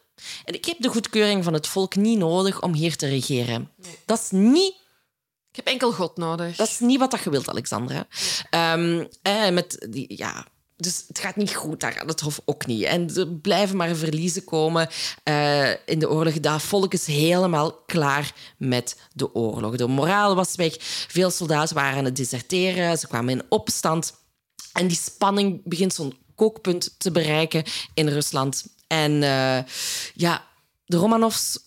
En ik heb de goedkeuring van het volk niet nodig om hier te regeren. Dat is niet Ik heb enkel God nodig. dat is niet wat dat je wilt, Alexandra. Eh, met die, ja, dus het gaat niet goed daar aan het Hof ook niet. En er blijven maar verliezen komen eh, in de oorlog. Dat volk is helemaal klaar met de oorlog. De moraal was weg. Veel soldaten waren aan het deserteren. Ze kwamen in opstand. En die spanning begint zo'n kookpunt te bereiken in Rusland. En eh, ja, de Romanovs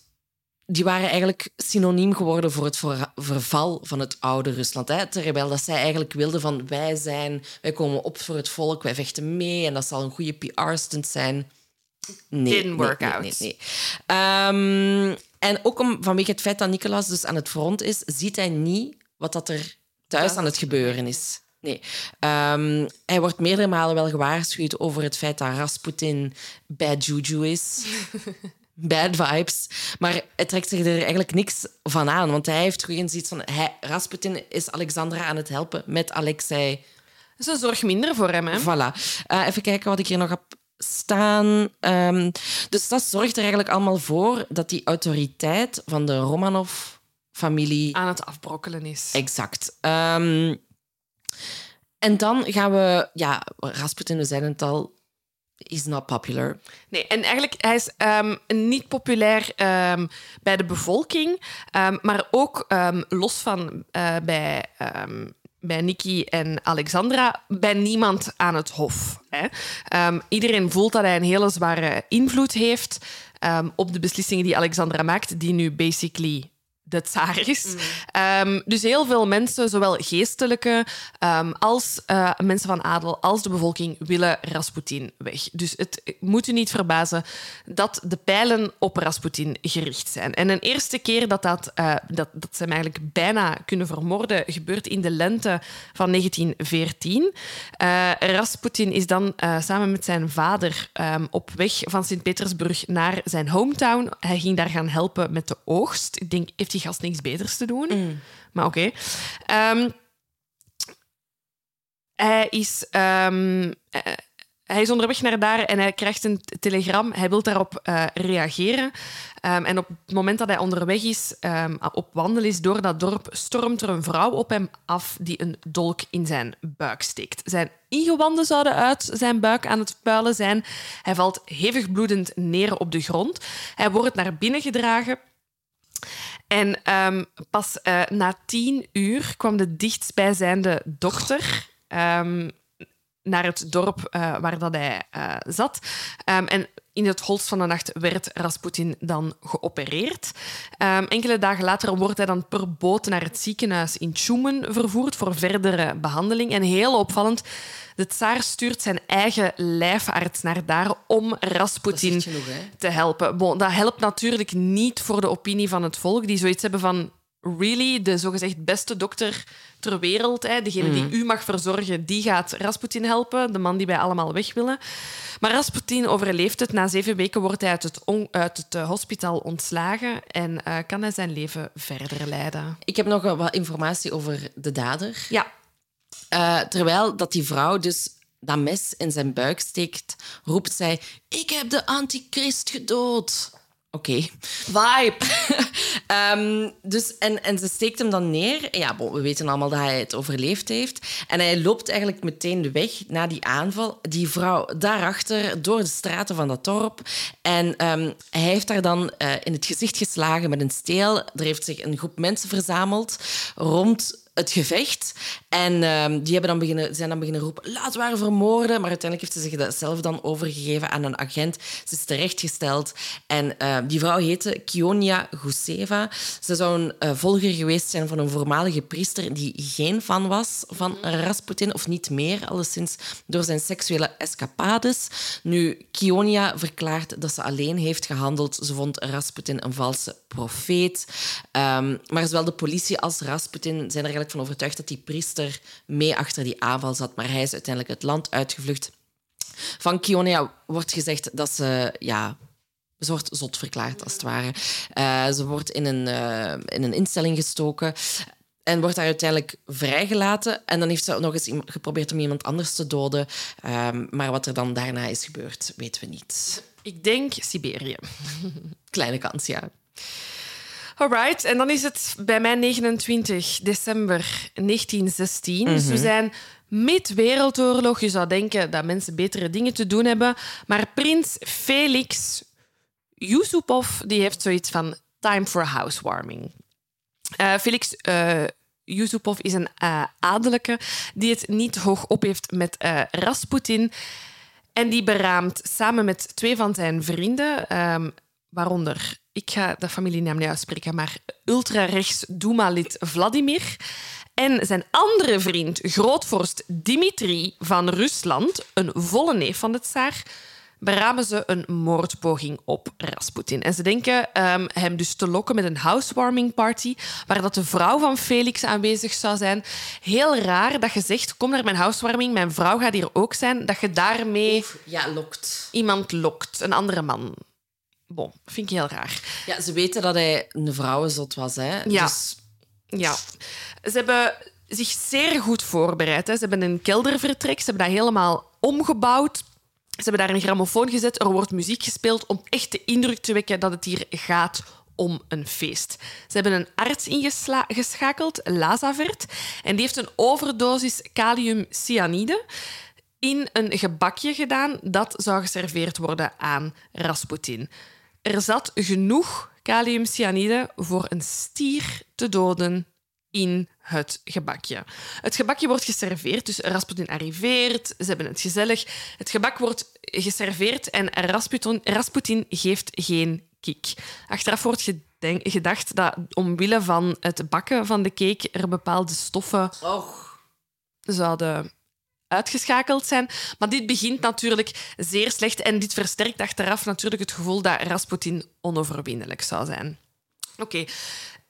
die waren eigenlijk synoniem geworden voor het ver- verval van het oude Rusland. Hè? Terwijl dat zij eigenlijk wilden van wij zijn, wij komen op voor het volk, wij vechten mee en dat zal een goede PR-stunt zijn. Nee, Didn't work nee, out. Nee, nee, nee. Ehm, en ook om, vanwege het feit dat Nicolas dus aan het front is, ziet hij niet wat dat er thuis aan het gebeuren is. Nee. Ehm, hij wordt meerdere malen wel gewaarschuwd over het feit dat Rasputin bad juju is. Bad vibes. Maar hij trekt zich er eigenlijk niks van aan. Want hij heeft gewoon zoiets van... Hij, Rasputin is Alexandra aan het helpen met Alexei. Dat is een zorg minder voor hem, hè? Voilà. Eh, even kijken wat ik hier nog heb staan. Ehm, dus dat zorgt er eigenlijk allemaal voor dat die autoriteit van de Romanov-familie... Aan het afbrokkelen is. Exact. Ehm, en dan gaan we... Ja, Rasputin, we zeiden het al, is not popular. Nee, en eigenlijk, hij is ehm, niet populair ehm, bij de bevolking, ehm, maar ook los van eh, bij, bij Nikki en Alexandra, bij niemand aan het hof. Hè. Iedereen voelt dat hij een hele zware invloed heeft op de beslissingen die Alexandra maakt, die nu basically de tsaar is. Ehm, dus heel veel mensen, zowel geestelijke ehm, als eh, mensen van adel, als de bevolking, willen Rasputin weg. Dus het moet u niet verbazen dat de pijlen op Rasputin gericht zijn. En een eerste keer dat, dat, eh, dat, dat ze hem eigenlijk bijna kunnen vermoorden, gebeurt in de lente van 1914. Eh, Rasputin is dan samen met zijn vader ehm, op weg van Sint-Petersburg naar zijn hometown. Hij ging daar gaan helpen met de oogst. Ik denk, heeft die gast niks beters te doen? Maar oké. Ehm, hij is... ehm, eh, hij is onderweg naar daar en hij krijgt een telegram. Hij wil daarop eh, reageren. Ehm, en op het moment dat hij onderweg is, op wandel is door dat dorp, stormt er een vrouw op hem af die een dolk in zijn buik steekt. Zijn ingewanden zouden uit zijn buik aan het puilen zijn. Hij valt hevig bloedend neer op de grond. Hij wordt naar binnen gedragen. En ehm, pas eh, na tien uur kwam de dichtstbijzijnde dokter ehm, naar het dorp eh, waar dat hij eh, zat. Ehm, en in het holst van de nacht werd Rasputin dan geopereerd. Ehm, enkele dagen later wordt hij dan per boot naar het ziekenhuis in Tjumen vervoerd voor verdere behandeling. En heel opvallend, de tsaar stuurt zijn eigen lijfarts naar daar om Rasputin genoeg, te helpen. Bon, dat helpt natuurlijk niet voor de opinie van het volk, die zoiets hebben van... really de zogezegd beste dokter ter wereld. Hè. Degene die u mag verzorgen, die gaat Rasputin helpen. De man die wij allemaal weg willen. Maar Rasputin overleeft het. Na zeven weken wordt hij uit het, uit het eh, hospitaal ontslagen en eh, kan hij zijn leven verder leiden. Ik heb nog wat informatie over de dader. Ja, Eh, terwijl dat die vrouw dus dat mes in zijn buik steekt, roept zij: Ik heb de antichrist gedood. Oké. vibe. Ehm, dus, en, en ze steekt hem dan neer. Ja, bon, we weten allemaal dat hij het overleefd heeft. En hij loopt eigenlijk meteen de weg na die aanval. Die vrouw daarachter, door de straten van dat dorp. En ehm, hij heeft haar dan eh, in het gezicht geslagen met een steel. Er heeft zich een groep mensen verzameld rond het gevecht. En ehm, die hebben dan beginnen, zijn dan beginnen roepen, laat haar vermoorden. Maar uiteindelijk heeft ze zich zelf dan overgegeven aan een agent. Ze is terechtgesteld. En eh, die vrouw heette Kionia Guseva. Ze zou een eh, volger geweest zijn van een voormalige priester die geen fan was van Rasputin, of niet meer, alleszins door zijn seksuele escapades. Nu, Kionia verklaart dat ze alleen heeft gehandeld. Ze vond Rasputin een valse profeet. Ehm, maar zowel de politie als Rasputin zijn er eigenlijk van overtuigd dat die priester mee achter die aanval zat. Maar hij is uiteindelijk het land uitgevlucht. Van Kionia wordt gezegd dat ze ja, ze wordt zot verklaard, als het ware. Eh, ze wordt in een, eh, in een instelling gestoken en wordt daar uiteindelijk vrijgelaten. En dan heeft ze nog eens geprobeerd om iemand anders te doden. Ehm, maar wat er dan daarna is gebeurd, weten we niet. Ik denk Siberië. Kleine kans, ja. Alright, en dan is het bij mij 29 december 1916. Dus we zijn mid-wereldoorlog. Je zou denken dat mensen betere dingen te doen hebben. Maar prins Felix Yusupov die heeft zoiets van time for housewarming. Eh, Felix eh Yusupov is een eh, adellijke die het niet hoog op heeft met Rasputin. En die beraamt samen met twee van zijn vrienden, ehm, waaronder, ik ga de familienaam niet uitspreken, maar ultra-rechts Duma-lid Vladimir. En zijn andere vriend, grootvorst Dimitri van Rusland, een volle neef van de tsaar, beramen ze een moordpoging op Rasputin. En ze denken ehm, hem dus te lokken met een housewarming party, waar dat de vrouw van Felix aanwezig zou zijn. Heel raar dat je zegt, kom naar mijn housewarming, mijn vrouw gaat hier ook zijn, dat je daarmee Ja, lokt. iemand lokt, een andere man. Bon, vind ik heel raar. Ja, ze weten dat hij een vrouwenzot was, hè. Ja. Dus Ja. Ze hebben zich zeer goed voorbereid. Hè. Ze hebben een keldervertrek, ze hebben dat helemaal omgebouwd. Ze hebben daar een grammofoon gezet, er wordt muziek gespeeld om echt de indruk te wekken dat het hier gaat om een feest. Ze hebben een arts ingeschakeld, Lazavert, en die heeft een overdosis kaliumcyanide in een gebakje gedaan dat zou geserveerd worden aan Rasputin. Er zat genoeg kaliumcyanide voor een stier te doden in het gebakje. Het gebakje wordt geserveerd, dus Rasputin arriveert, ze hebben het gezellig. Het gebak wordt geserveerd en Rasputin, Rasputin geeft geen kick. Achteraf wordt gedacht dat omwille van het bakken van de cake er bepaalde stoffen Och. zouden uitgeschakeld zijn. Maar dit begint natuurlijk zeer slecht en dit versterkt achteraf natuurlijk het gevoel dat Rasputin onoverwinnelijk zou zijn. Oké.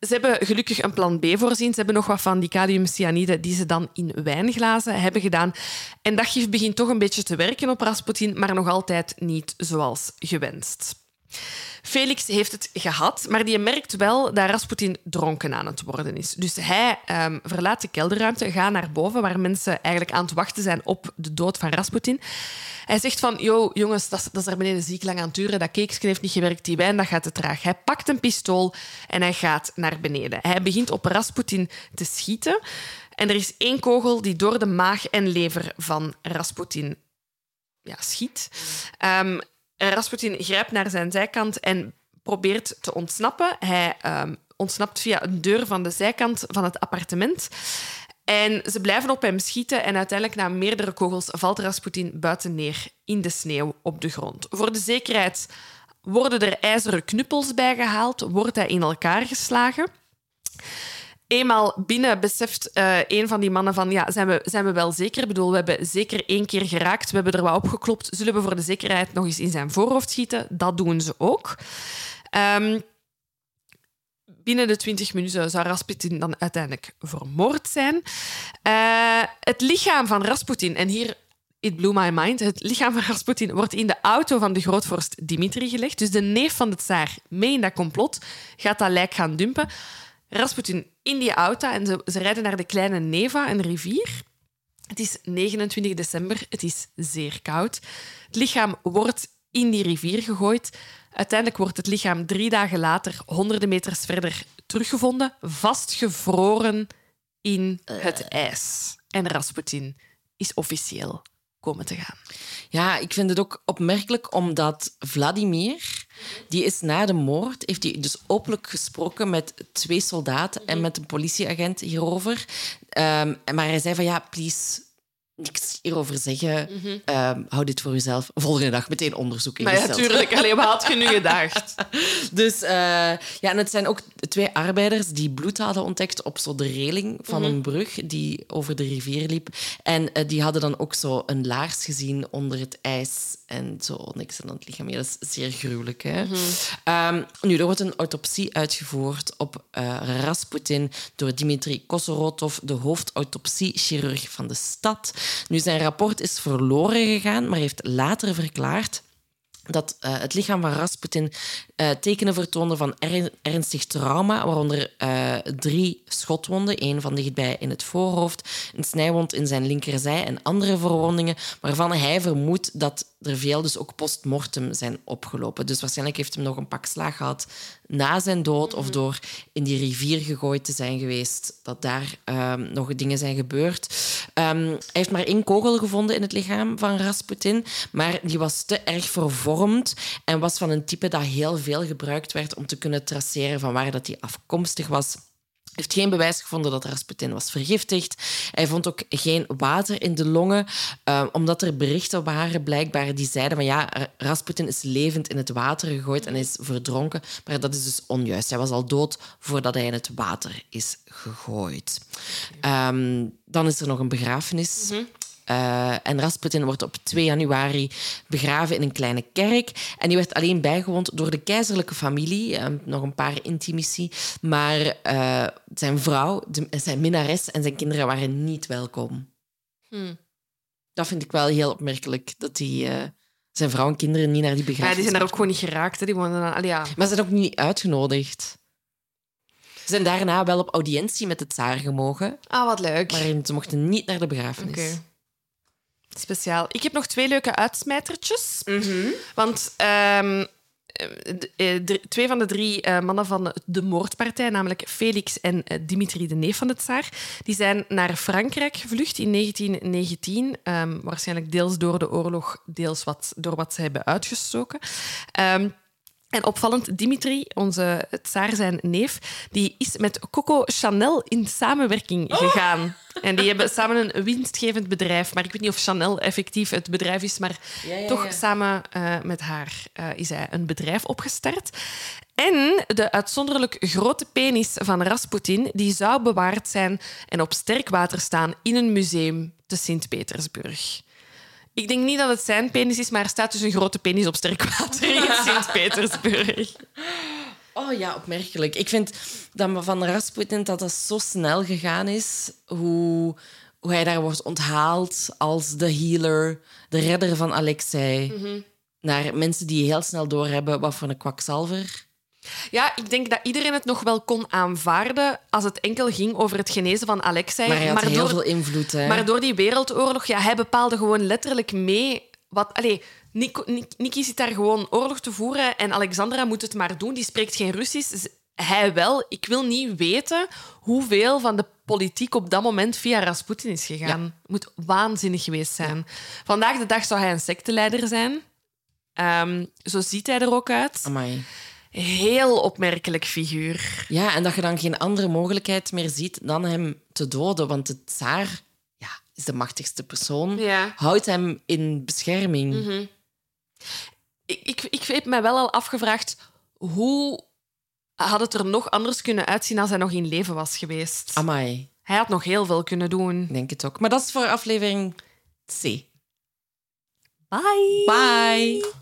Ze hebben gelukkig een plan B voorzien. Ze hebben nog wat van die kaliumcyanide die ze dan in wijnglazen hebben gedaan. En dat gif begint toch een beetje te werken op Rasputin, maar nog altijd niet zoals gewenst. Felix heeft het gehad, maar die merkt wel dat Rasputin dronken aan het worden is. Dus hij ehm, verlaat de kelderruimte, gaat naar boven, waar mensen eigenlijk aan het wachten zijn op de dood van Rasputin. Hij zegt van, yo, jongens, dat dat is daar beneden ziek lang aan het dat cakesje heeft niet gewerkt, die wijn, dat gaat te traag. Hij pakt een pistool en hij gaat naar beneden. Hij begint op Rasputin te schieten. En er is één kogel die door de maag en lever van Rasputin ja, schiet. Ehm, Rasputin grijpt naar zijn zijkant en probeert te ontsnappen. Hij ehm, ontsnapt via een deur van de zijkant van het appartement. En ze blijven op hem schieten en uiteindelijk na meerdere kogels valt Rasputin buiten neer in de sneeuw op de grond. Voor de zekerheid worden er ijzeren knuppels bijgehaald, wordt hij in elkaar geslagen. Eenmaal binnen beseft eh, een van die mannen van ja, zijn we, zijn we wel zeker? Ik bedoel, we hebben zeker één keer geraakt, we hebben er wat opgeklopt. Zullen we voor de zekerheid nog eens in zijn voorhoofd schieten? Dat doen ze ook. Ehm, binnen de 20 minuten zou Rasputin dan uiteindelijk vermoord zijn. Eh, het lichaam van Rasputin, en hier it blew my mind. Het lichaam van Rasputin wordt in de auto van de grootvorst Dimitri gelegd. Dus de neef van de tsaar, mee in dat complot, gaat dat lijk gaan dumpen. Rasputin in die auto en ze, ze rijden naar de kleine Neva, een rivier. Het is 29 december, het is zeer koud. Het lichaam wordt in die rivier gegooid. Uiteindelijk wordt het lichaam drie dagen later, honderden meters verder, teruggevonden, vastgevroren in het ijs. En Rasputin is officieel komen te gaan. Ja, ik vind het ook opmerkelijk omdat Vladimir, die is na de moord, heeft hij dus openlijk gesproken met twee soldaten en met een politieagent hierover. Um, maar hij zei van ja, please, niks hierover zeggen. Mm hou dit voor jezelf. Volgende dag meteen onderzoek Maar ja, natuurlijk. Alleen, wat had je nu gedacht? dus uh, ja, en het zijn ook twee arbeiders die bloed hadden ontdekt op zo de reling van mhm. een brug die over de rivier liep. En uh, die hadden dan ook zo een laars gezien onder het ijs en zo niks aan het lichaam. Ja, dat is zeer gruwelijk. Hè? Mm um, nu, er wordt een autopsie uitgevoerd op uh, Rasputin door Dimitri Kosorotov, de hoofdautopsiechirurg van de stad. Nu, zijn rapport is verloren gegaan, maar heeft later verklaard dat uh, het lichaam van Rasputin uh, tekenen vertoonde van er ernstig trauma, waaronder uh, drie schotwonden, één van dichtbij in het voorhoofd, een snijwond in zijn linkerzij en andere verwondingen, waarvan hij vermoedt dat er veel dus ook postmortem zijn opgelopen. Dus waarschijnlijk heeft hem nog een pak slaag gehad na zijn dood of mhm. door in die rivier gegooid te zijn geweest, dat daar um, nog dingen zijn gebeurd. Um, hij heeft maar één kogel gevonden in het lichaam van Rasputin, maar die was te erg vervormd en was van een type dat heel veel gebruikt werd om te kunnen traceren van waar dat hij afkomstig was heeft geen bewijs gevonden dat Rasputin was vergiftigd. Hij vond ook geen water in de longen, uh, omdat er berichten waren blijkbaar die zeiden van ja, Rasputin is levend in het water gegooid en is verdronken. Maar dat is dus onjuist. Hij was al dood voordat hij in het water is gegooid. Um, dan is er nog een begrafenis. Mm uh, en Rasputin wordt op 2 januari begraven in een kleine kerk. En die werd alleen bijgewoond door de keizerlijke familie, uh, nog een paar intimici. Maar uh, zijn vrouw, de, zijn minnares en zijn kinderen waren niet welkom. Hmm. Dat vind ik wel heel opmerkelijk, dat die, zijn vrouw en kinderen niet naar die begrafenis... Ja, die zijn daar ook gewoon niet geraakt. Hè. Die wonen dan, ja. Maar ze zijn ook niet uitgenodigd. Ze zijn daarna wel op audiëntie met de tsaar gemogen. Ah, wat leuk. Maar ze mochten niet naar de begrafenis. Okay. Speciaal. Ik heb nog twee leuke uitsmijtertjes. Mhm. Want um, twee van de drie uh, mannen van de moordpartij, namelijk Felix en uh, Dimitri, de neef van de tsaar, die zijn naar Frankrijk gevlucht in 1919. Um, ehm, waarschijnlijk deels door de oorlog, deels wat, door wat ze hebben uitgestoken. Um, en opvallend, Dimitri, onze tsaar, zijn neef, die is met Coco Chanel in samenwerking oh. gegaan. En die hebben samen een winstgevend bedrijf. Maar ik weet niet of Chanel effectief het bedrijf is, maar toch samen uh, met haar uh, is hij een bedrijf opgestart. En de uitzonderlijk grote penis van Rasputin die zou bewaard zijn en op sterk water staan in een museum te Sint-Petersburg. Ik denk niet dat het zijn penis is, maar er staat dus een grote penis op sterk water in Sint-Petersburg. Oh ja, opmerkelijk. Ik vind dat van Rasputin dat dat zo snel gegaan is. Hoe, hoe hij daar wordt onthaald als de healer, de redder van Alexei. Mm Naar mensen die heel snel doorhebben wat voor een kwakzalver ja, ik denk dat iedereen het nog wel kon aanvaarden als het enkel ging over het genezen van Alexei. Maar hij had heel door, veel invloed. Hè? Maar door die wereldoorlog, ja, hij bepaalde gewoon letterlijk mee wat... Allee, Niki zit daar gewoon oorlog te voeren en Alexandra moet het maar doen. Die spreekt geen Russisch. Hij wel. Ik wil niet weten hoeveel van de politiek op dat moment via Rasputin is gegaan. Het moet waanzinnig geweest zijn. Vandaag de dag zou hij een secteleider zijn. Um, zo ziet hij er ook uit. Amai heel opmerkelijk figuur. Ja, en dat je dan geen andere mogelijkheid meer ziet dan hem te doden. Want de tsaar ja, is de machtigste persoon. Ja. Houdt hem in bescherming. Mhm. ik, ik, ik heb me wel al afgevraagd hoe had het er nog anders kunnen uitzien als hij nog in leven was geweest. Amai. Hij had nog heel veel kunnen doen. Denk het ook. Maar dat is voor aflevering C. Bye. Bye.